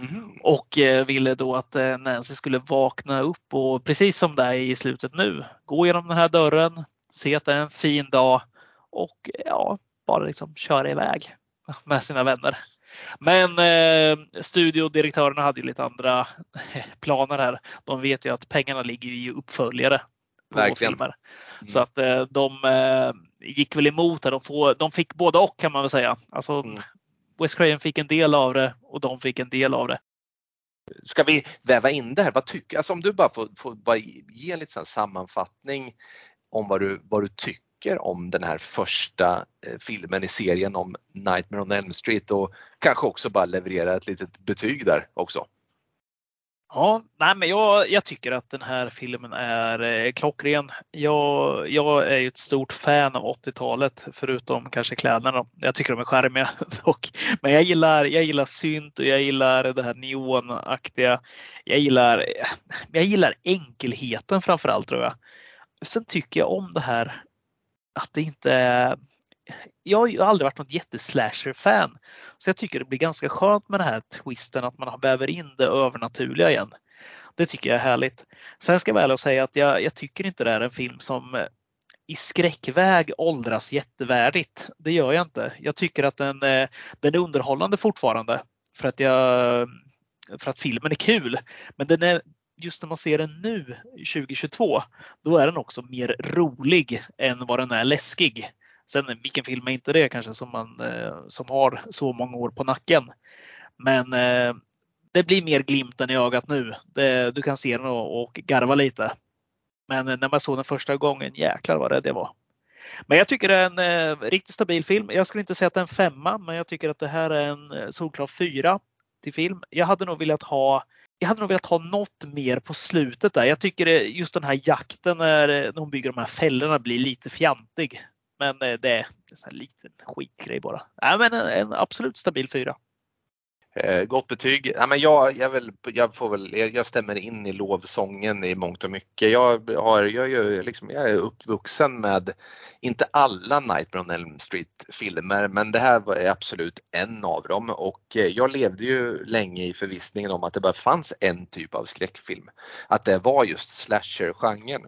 A: Mm. Och eh, ville då att eh, Nancy skulle vakna upp och precis som det är i slutet nu, gå genom den här dörren, se att det är en fin dag och ja, bara liksom köra iväg med sina vänner. Men eh, studiodirektörerna hade ju lite andra planer här. De vet ju att pengarna ligger i uppföljare.
B: Verkligen. Mm.
A: Så att eh, de eh, gick väl emot det. De, får, de fick både och kan man väl säga. Alltså, mm. West Craven fick en del av det och de fick en del av det.
B: Ska vi väva in det här? Vad tycker, alltså om du bara får, får bara ge en liten sammanfattning om vad du, vad du tycker om den här första eh, filmen i serien om Nightmare on Elm Street och kanske också bara leverera ett litet betyg där också.
A: Ja, nej, men jag, jag, tycker att den här filmen är eh, klockren. Jag, jag är ju ett stort fan av 80-talet, förutom kanske kläderna. Jag tycker de är charmiga dock. Men jag gillar, jag gillar synt och jag gillar det här neonaktiga. Jag gillar, eh, jag gillar enkelheten framför allt tror jag. Sen tycker jag om det här att det inte är jag har aldrig varit något jätteslasher-fan. Så jag tycker det blir ganska skönt med den här twisten att man väver in det övernaturliga igen. Det tycker jag är härligt. Sen ska jag väl säga att jag, jag tycker inte det är en film som eh, i skräckväg åldras jättevärdigt. Det gör jag inte. Jag tycker att den, eh, den är underhållande fortfarande för att, jag, för att filmen är kul. Men den är, just när man ser den nu 2022, då är den också mer rolig än vad den är läskig. Sen vilken film är inte det kanske som, man, eh, som har så många år på nacken. Men eh, det blir mer glimten i ögat nu. Det, du kan se den och, och garva lite. Men när man såg den första gången, jäklar vad rädd jag var. Men jag tycker det är en eh, riktigt stabil film. Jag skulle inte säga att det är en femma, men jag tycker att det här är en eh, solklar fyra till film. Jag hade nog velat ha jag hade nog velat ha något mer på slutet där. Jag tycker just den här jakten när, när hon bygger de här fällorna blir lite fjantig. Men eh, det är en liten skitgrej bara. Nej, men en, en absolut stabil fyra.
B: Eh, gott betyg. Ja, men jag, jag, vill, jag, får väl, jag stämmer in i lovsången i mångt och mycket. Jag, har, jag, jag, liksom, jag är uppvuxen med, inte alla Nightmare on Elm Street filmer, men det här var absolut en av dem och eh, jag levde ju länge i förvissningen om att det bara fanns en typ av skräckfilm. Att det var just slasher-genren.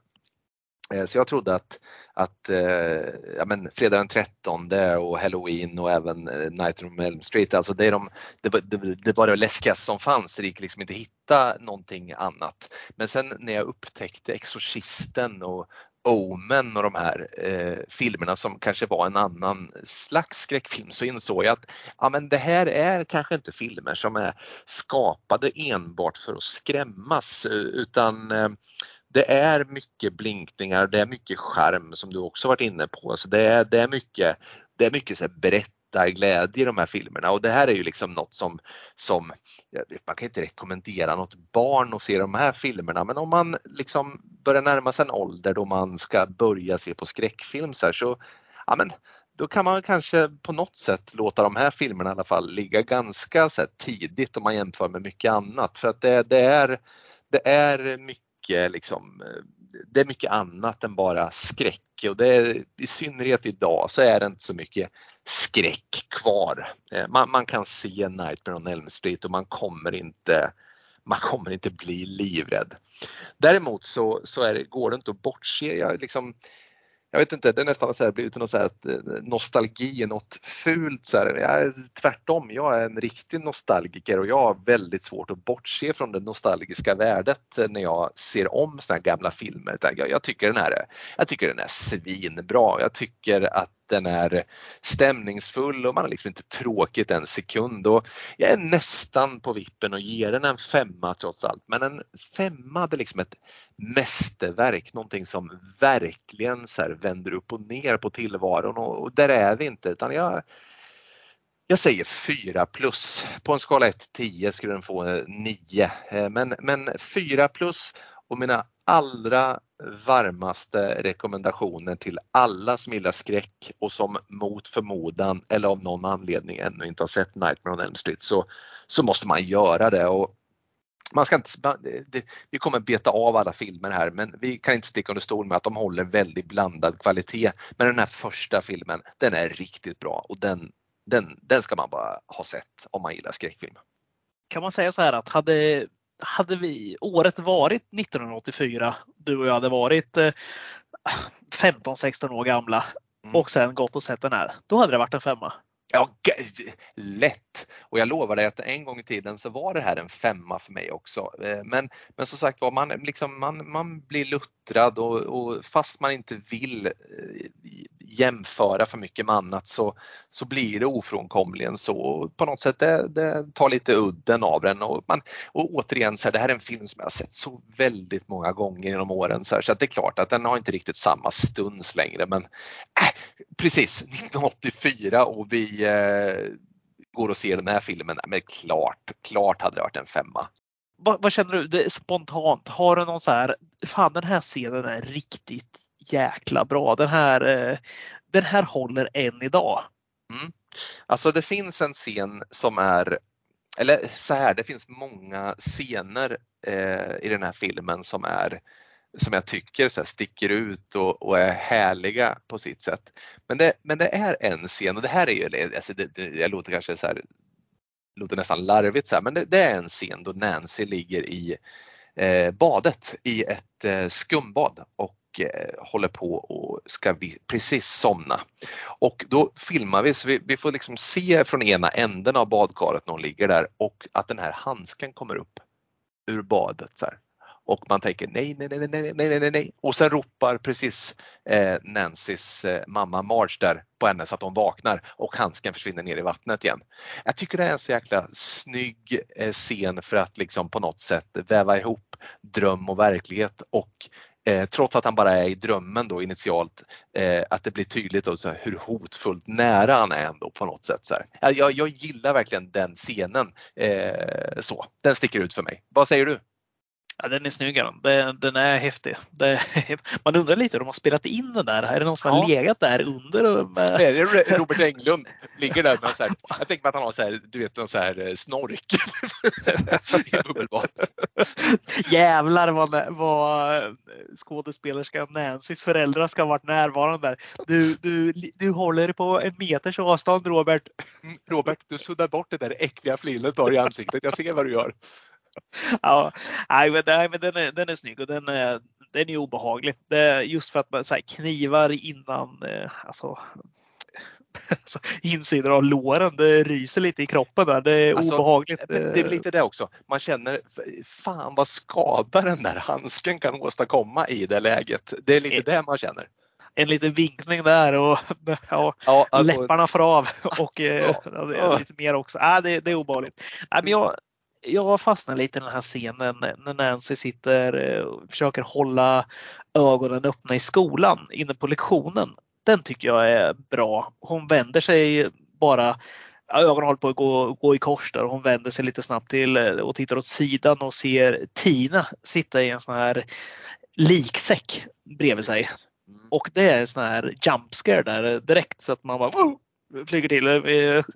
B: Eh, så jag trodde att, att eh, ja, men fredag den 13 och Halloween och även eh, Night on Elm Street, alltså det, är de, det, det var det läskigaste som fanns, det gick liksom inte hitta någonting annat. Men sen när jag upptäckte Exorcisten och Omen och de här eh, filmerna som kanske var en annan slags skräckfilm så insåg jag att ja, men det här är kanske inte filmer som är skapade enbart för att skrämmas utan eh, det är mycket blinkningar, det är mycket skärm som du också varit inne på. Så det, är, det är mycket, det är mycket så berättarglädje i de här filmerna. Och det här är ju liksom något som, som man kan inte rekommendera något barn att se de här filmerna. Men om man liksom börjar närma sig en ålder då man ska börja se på skräckfilm så, här, så ja, men, då kan man kanske på något sätt låta de här filmerna i alla fall ligga ganska så tidigt om man jämför med mycket annat. För att det, det är, det är mycket mycket, liksom, eh, det är mycket annat än bara skräck och det är, i synnerhet idag så är det inte så mycket skräck kvar. Eh, man, man kan se Nightmare on Elm Street och man kommer inte man kommer inte bli livrädd. Däremot så, så är det, går det inte att bortse. Jag liksom, jag vet inte, det är nästan så här, blivit något så här att eh, nostalgi är något fult. Så här. Jag, tvärtom, jag är en riktig nostalgiker och jag har väldigt svårt att bortse från det nostalgiska värdet när jag ser om såna gamla filmer. Jag, jag, tycker den här, jag tycker den är svinbra. Jag tycker att den är stämningsfull och man har liksom inte tråkigt en sekund. Och jag är nästan på vippen och ger den en femma trots allt. Men en femma är liksom ett mästerverk, någonting som verkligen så vänder upp och ner på tillvaron och, och där är vi inte utan jag jag säger 4 plus. På en skala 1 till 10 skulle den få 9. Eh, men, men 4 plus och mina allra varmaste rekommendationer till alla som gillar skräck och som mot förmodan eller av någon anledning ännu inte har sett Nightmare on Elm Street så, så måste man göra det. Och man ska inte, det, vi kommer beta av alla filmer här men vi kan inte sticka under stol med att de håller väldigt blandad kvalitet. Men den här första filmen, den är riktigt bra och den, den, den ska man bara ha sett om man gillar skräckfilm.
A: Kan man säga så här att hade hade vi året varit 1984, du och jag hade varit 15-16 eh, år gamla mm. och sen gått och sett den här, då hade det varit en femma.
B: Ja, lätt! Och jag lovar dig att en gång i tiden så var det här en femma för mig också. Eh, men, men som sagt var, man, liksom, man, man blir luttrad och, och fast man inte vill eh, jämföra för mycket med annat så, så blir det ofrånkomligen så. På något sätt det, det tar lite udden av den och, man, och återigen, så här, det här är en film som jag har sett så väldigt många gånger genom åren så, här, så att det är klart att den har inte riktigt samma stuns längre men äh, precis 1984 och vi eh, går och ser den här filmen, men klart, klart hade det varit en femma.
A: vad, vad, känner du det spontant? Har du någon så här, fan den här scenen är riktigt jäkla bra. Den här, eh, den här håller än idag.
B: Mm. Alltså det finns en scen som är eller så här, det finns många scener eh, i den här filmen som är som jag tycker så här, sticker ut och, och, är härliga på sitt sätt. Men det, men det är en scen och det här är ju, alltså det, det, jag låter kanske så här, låter nästan larvigt så här, men det, det är en scen då Nancy ligger i eh, badet i ett eh, skumbad och eh, håller på och ska vi precis somna. Och då filmar vi så vi, vi får liksom se från ena änden av badkaret när hon ligger där och att den här handsken kommer upp ur badet. Så här. Och man tänker nej, nej, nej, nej, nej, nej, nej. Och sen ropar precis eh, Nancys eh, mamma Marge där på henne så att hon vaknar och handsken försvinner ner i vattnet igen. Jag tycker det är en så jäkla snygg eh, scen för att liksom på något sätt väva ihop dröm och verklighet och Eh, trots att han bara är i drömmen då initialt, eh, att det blir tydligt då, så här, hur hotfullt nära han är ändå på något sätt. Så jag, jag, gillar verkligen den scenen. Eh, så. Den sticker ut för mig. Vad säger du?
A: Ja, den är snygg den. Den är häftig. Det, man undrar lite hur de har spelat in den där. Är det någon som ja. har legat där under?
B: Med... Det är Robert Englund ligger där med så här, jag tänker att han har så här, du vet, en så här eh, snork i bubbelbad.
A: Jävlar vad, vad skådespelerskan Nancys föräldrar ska ha varit närvarande där. Du, du, du håller på en meters avstånd Robert.
B: Mm, Robert, du suddar bort det där äckliga du har i ansiktet. Jag ser vad du gör.
A: ja, nej, men, nej, men den, är, den är snygg och den är, den är obehaglig. Det just för att man så här, knivar innan, eh, alltså, alltså insidan av låren, det ryser lite i kroppen där. Det är alltså, obehagligt.
B: Det, det är lite det också. Man känner, fan vad skada den där handsken kan åstadkomma i det läget. Det är lite e det man känner
A: en liten vinkning där och ja, ja alltså, läpparna får av och eh, ja, lite mer också. Äh, det, det är obehagligt. Äh, men jag, jag fastnar lite i den här scenen när Nancy sitter och eh, försöker hålla ögonen öppna i skolan inne på lektionen. Den tycker jag är bra. Hon vänder sig bara Ögonen håller på att gå, gå i kors där och hon vänder sig lite snabbt till eh, och tittar åt sidan och ser Tina sitta i en sån här liksäck bredvid sig. Mm. Och det är en sån här jump scare där direkt så att man bara flyger till.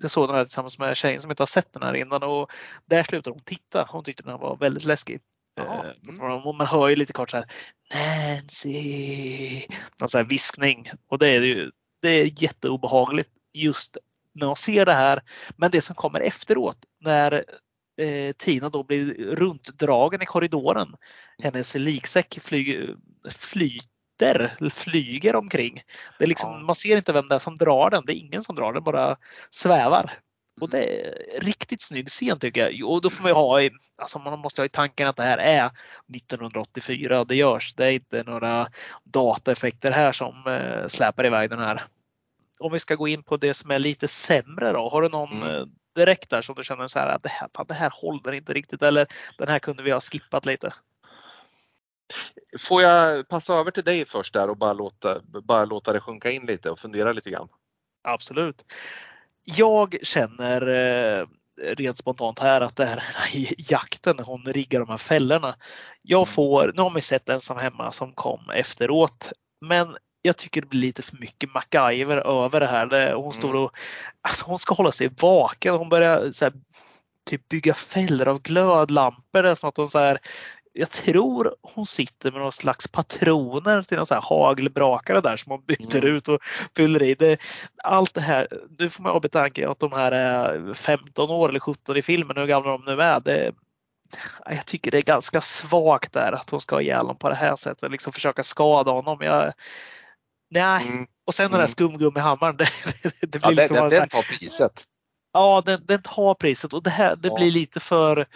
A: Jag såg den här tillsammans med tjejen som inte har sett den här innan och där slutade hon titta. Hon tyckte den var väldigt läskig. Jaha, mm. Man hör ju lite kort så här Nancy. Någon sån här viskning och det är ju det är jätteobehagligt just när man ser det här. Men det som kommer efteråt när eh, Tina då blir runtdragen i korridoren. Hennes liksäck flyger, flyter flyter, flyger omkring. Det är liksom, ja. Man ser inte vem det är som drar den. Det är ingen som drar den, bara svävar. Och det är riktigt snygg scen tycker jag. Och då får man ha i, alltså man måste ha i tanken att det här är 1984 det görs. Det är inte några dataeffekter här som eh, släpar iväg den här. Om vi ska gå in på det som är lite sämre då. Har du någon mm. Eh, direkt där som du känner så här att det här, det här håller inte riktigt eller den här kunde vi ha skippat lite?
B: Får jag passa över till dig först där och bara låta, bara låta det sjunka in lite och fundera lite grann?
A: Absolut. Jag känner eh, rent spontant här att det här jakten hon riggar de här fällorna. Jag mm. får, nu har man sett Ensam hemma som kom efteråt, men jag tycker det blir lite för mycket MacGyver över det här. Hon står mm. och, alltså hon ska hålla sig vaken. Hon börjar så här, typ bygga fällor av glödlampor. Det är som att hon så här, jag tror hon sitter med någon slags patroner till någon så här hagelbrakare där som hon byter mm. ut och fyller i. Det, allt det här, nu får man ha betanke att de här är 15 år eller 17 i filmen, hur gamla de nu är. Det, jag tycker det är ganska svagt där att hon ska ha ihjäl honom på det här sättet, liksom försöka skada honom. Jag, nej. Mm. Och sen den där mm. skumgummihammaren. Det,
B: det blir ja, liksom den, den tar priset.
A: Ja, den, den tar priset och det här det ja. blir lite för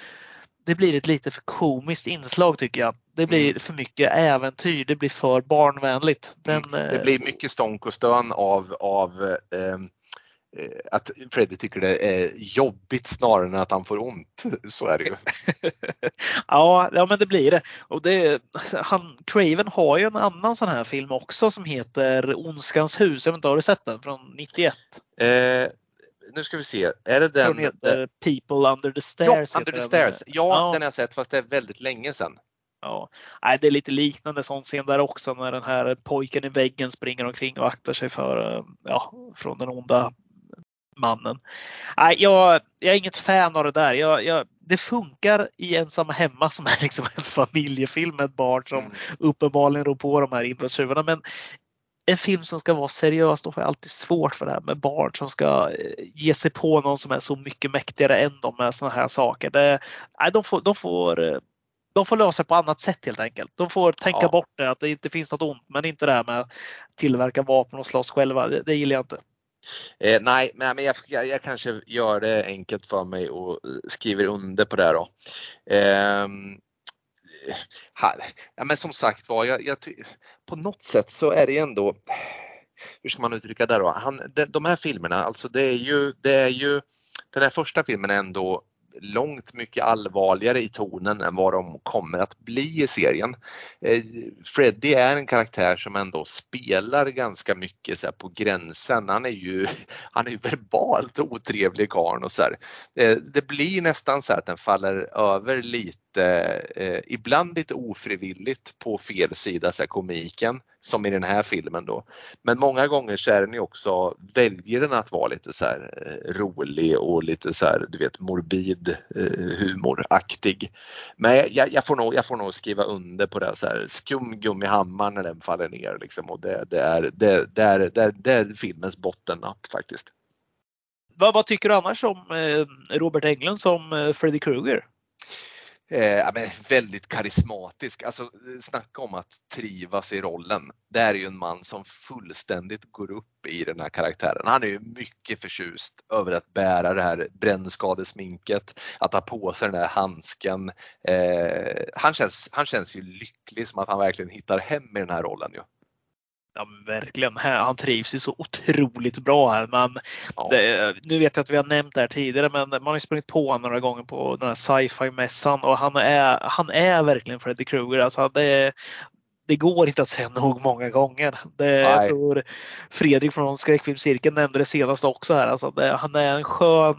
A: det blir ett lite för komiskt inslag tycker jag. Det blir mm. för mycket äventyr, det blir för barnvänligt. Den,
B: mm. Det blir mycket stånk och stön av, av ehm, eh, att Freddy tycker det är jobbigt snarare än att han får ont. Så är det ju.
A: ja, ja, men det blir det. Och det han, Craven har ju en annan sån här film också som heter Ondskans hus. Jag vet inte, har du sett den från 91?
B: Eh, nu ska vi se, är det den?
A: Den heter People Under the Stairs.
B: Ja, Under the Stairs. Ja, ja, den har jag sett fast det är väldigt länge sedan.
A: Ja, Nej, det är lite liknande sån scen där också när den här pojken i väggen springer omkring och aktar sig för, ja, från den onda mannen. Nej, jag, jag är inget fan av det där. Jag, jag, det funkar i Ensamma hemma som är liksom en familjefilm med ett barn som mm. uppenbarligen rår på de här inbrottstjuvarna. Men en film som ska vara seriös, då får jag alltid svårt för det här med barn som ska eh, ge sig på någon som är så mycket mäktigare än de med sådana här saker. Det, nej, de, får, de, får, eh, de får lösa det på annat sätt helt enkelt. De får tänka ja. bort det, att det inte finns något ont, men inte det här med att tillverka vapen och slåss själva. Det, det gillar jag inte.
B: Eh, nej, men jag, jag, jag, kanske gör det enkelt för mig och skriver under på det då. Eh, ja, men som sagt var, jag, jag, på något sätt så är det ändå, hur ska man uttrycka det då? Han, de, de här filmerna, alltså det är ju, det är ju, den här första filmen är ändå långt mycket allvarligare i tonen än vad de kommer att bli i serien. Eh, Freddy är en karaktär som ändå spelar ganska mycket så på gränsen. Han är ju, han är ju verbalt otrevlig karln och så här. Eh, det blir nästan så att den faller över lite eh, ibland lite ofrivilligt på fel sida, så här, komiken, som i den här filmen då. Men många gånger så är den ju också, väljer den att vara lite så här rolig och lite så här, du vet morbid eh, humoraktig. Men jag, jag, får nog, jag får nog skriva under på det så här skumgummihammar när den faller ner liksom och det, det, är, det, det, är, det, det är filmens bottennapp faktiskt.
A: Vad, vad, tycker du annars om eh, Robert Englund som eh, Freddy Krueger?
B: Eh, men väldigt karismatisk. Alltså snacka om att trivas i rollen. Det är ju en man som fullständigt går upp i den här karaktären. Han är ju mycket förtjust över att bära det här brännskadesminket, att ha på sig den här handsken. Eh, han, känns, han känns ju lycklig som att han verkligen hittar hem i den här rollen. Ju.
A: Ja, verkligen. Han trivs ju så otroligt bra här. Men ja. det, nu vet jag att vi har nämnt det här tidigare, men man har ju sprungit på honom några gånger på den här sci-fi mässan och han är, han är verkligen Freddy Krueger. Alltså det, det går inte att säga nog många gånger. Det, jag tror Fredrik från skräckfilmscirkeln nämnde det senast också här. Alltså det, han är en skön,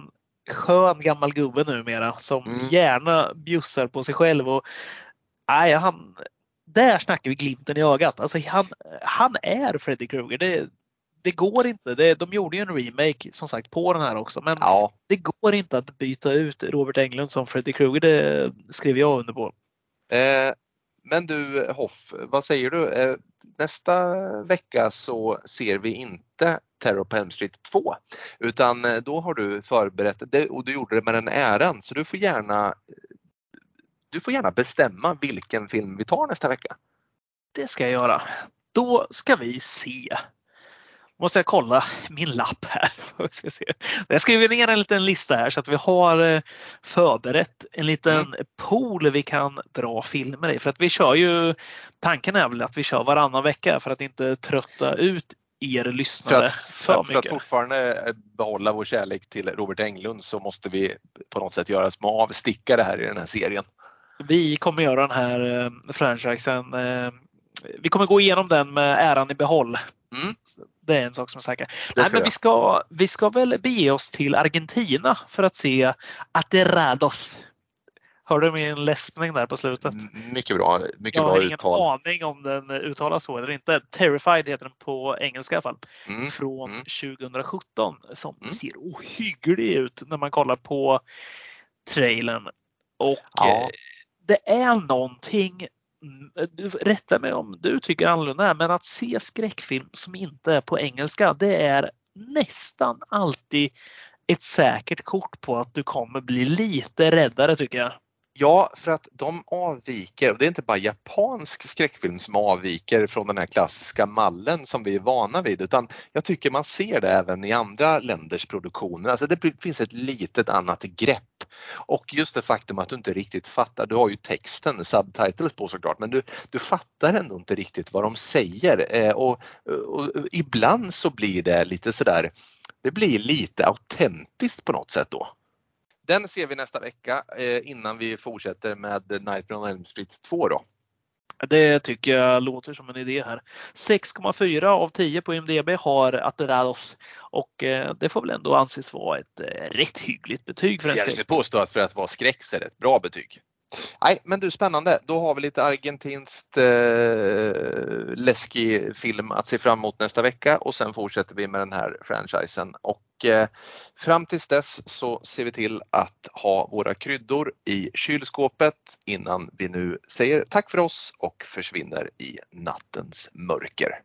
A: skön gammal gubbe numera som mm. gärna bjussar på sig själv. Och, nej, han, där snackar vi glimten i ögat. Alltså han, han är Freddy Krueger. Det, det går inte. Det, de gjorde ju en remake som sagt på den här också. Men ja. det går inte att byta ut Robert Englund som Freddy Krueger. Det skrev jag under på.
B: Eh, men du Hoff, vad säger du? Eh, nästa vecka så ser vi inte Terror på Elm Street 2 utan eh, då har du förberett det och du gjorde det med den äran så du får gärna du får gärna bestämma vilken film vi tar nästa vecka.
A: Det ska jag göra. Då ska vi se. Måste jag kolla min lapp här. Jag skriver ner en liten lista här så att vi har eh, förberett en liten mm. pool vi kan dra filmer i. För att vi kör ju, tanken är väl att vi kör varannan vecka för att inte trötta ut er lyssnare för, att, för, mycket.
B: För att fortfarande behålla vår kärlek till Robert Englund så måste vi på något sätt göra små avstickare här i den här serien
A: vi kommer göra den här eh, franchisen. Eh, vi kommer gå igenom den med äran i behåll. Mm. Det är en sak som är säker. Nej, men vi, ska, vi ska väl bege oss till Argentina för att se Aterados. Hörde du min läspning där på slutet?
B: Mycket bra. Mycket
A: jag
B: bra
A: har ingen aning om den uttalas så eller inte. Terrified heter den på engelska i alla fall. Mm. Från mm. 2017 som mm. ser ohygglig ut när man kollar på trailern. Och ja. Det är någonting, mm, rätta mig om du tycker annorlunda, men att se skräckfilm som inte är på engelska, det är nästan alltid ett säkert kort på att du kommer bli lite räddare tycker jag.
B: Ja, för att de avviker. Det är inte bara japansk skräckfilm som avviker från den här klassiska mallen som vi är vana vid utan jag tycker man ser det även i andra länders produktioner. Alltså det finns ett litet annat grepp och just det faktum att du inte riktigt fattar. Du har ju texten, subtitles på såklart, men du, du fattar ändå inte riktigt vad de säger eh, och, och, och ibland så blir det lite sådär det blir lite autentiskt på något sätt då. Den ser vi nästa vecka eh, innan vi fortsätter med Nightmare on Elm Street 2 då.
A: Det tycker jag låter som en idé här. 6,4 av 10 på IMDB har Aterados och eh, det får väl ändå anses vara ett eh, rätt hyggligt betyg för en
B: Jag skulle påstå att för att vara skräck så är det ett bra betyg. Nej, men du spännande. Då har vi lite argentinskt eh, läskig film att se fram emot nästa vecka och sen fortsätter vi med den här franchisen. Och eh, fram tills dess så ser vi till att ha våra kryddor i kylskåpet innan vi nu säger tack för oss och försvinner i nattens mörker.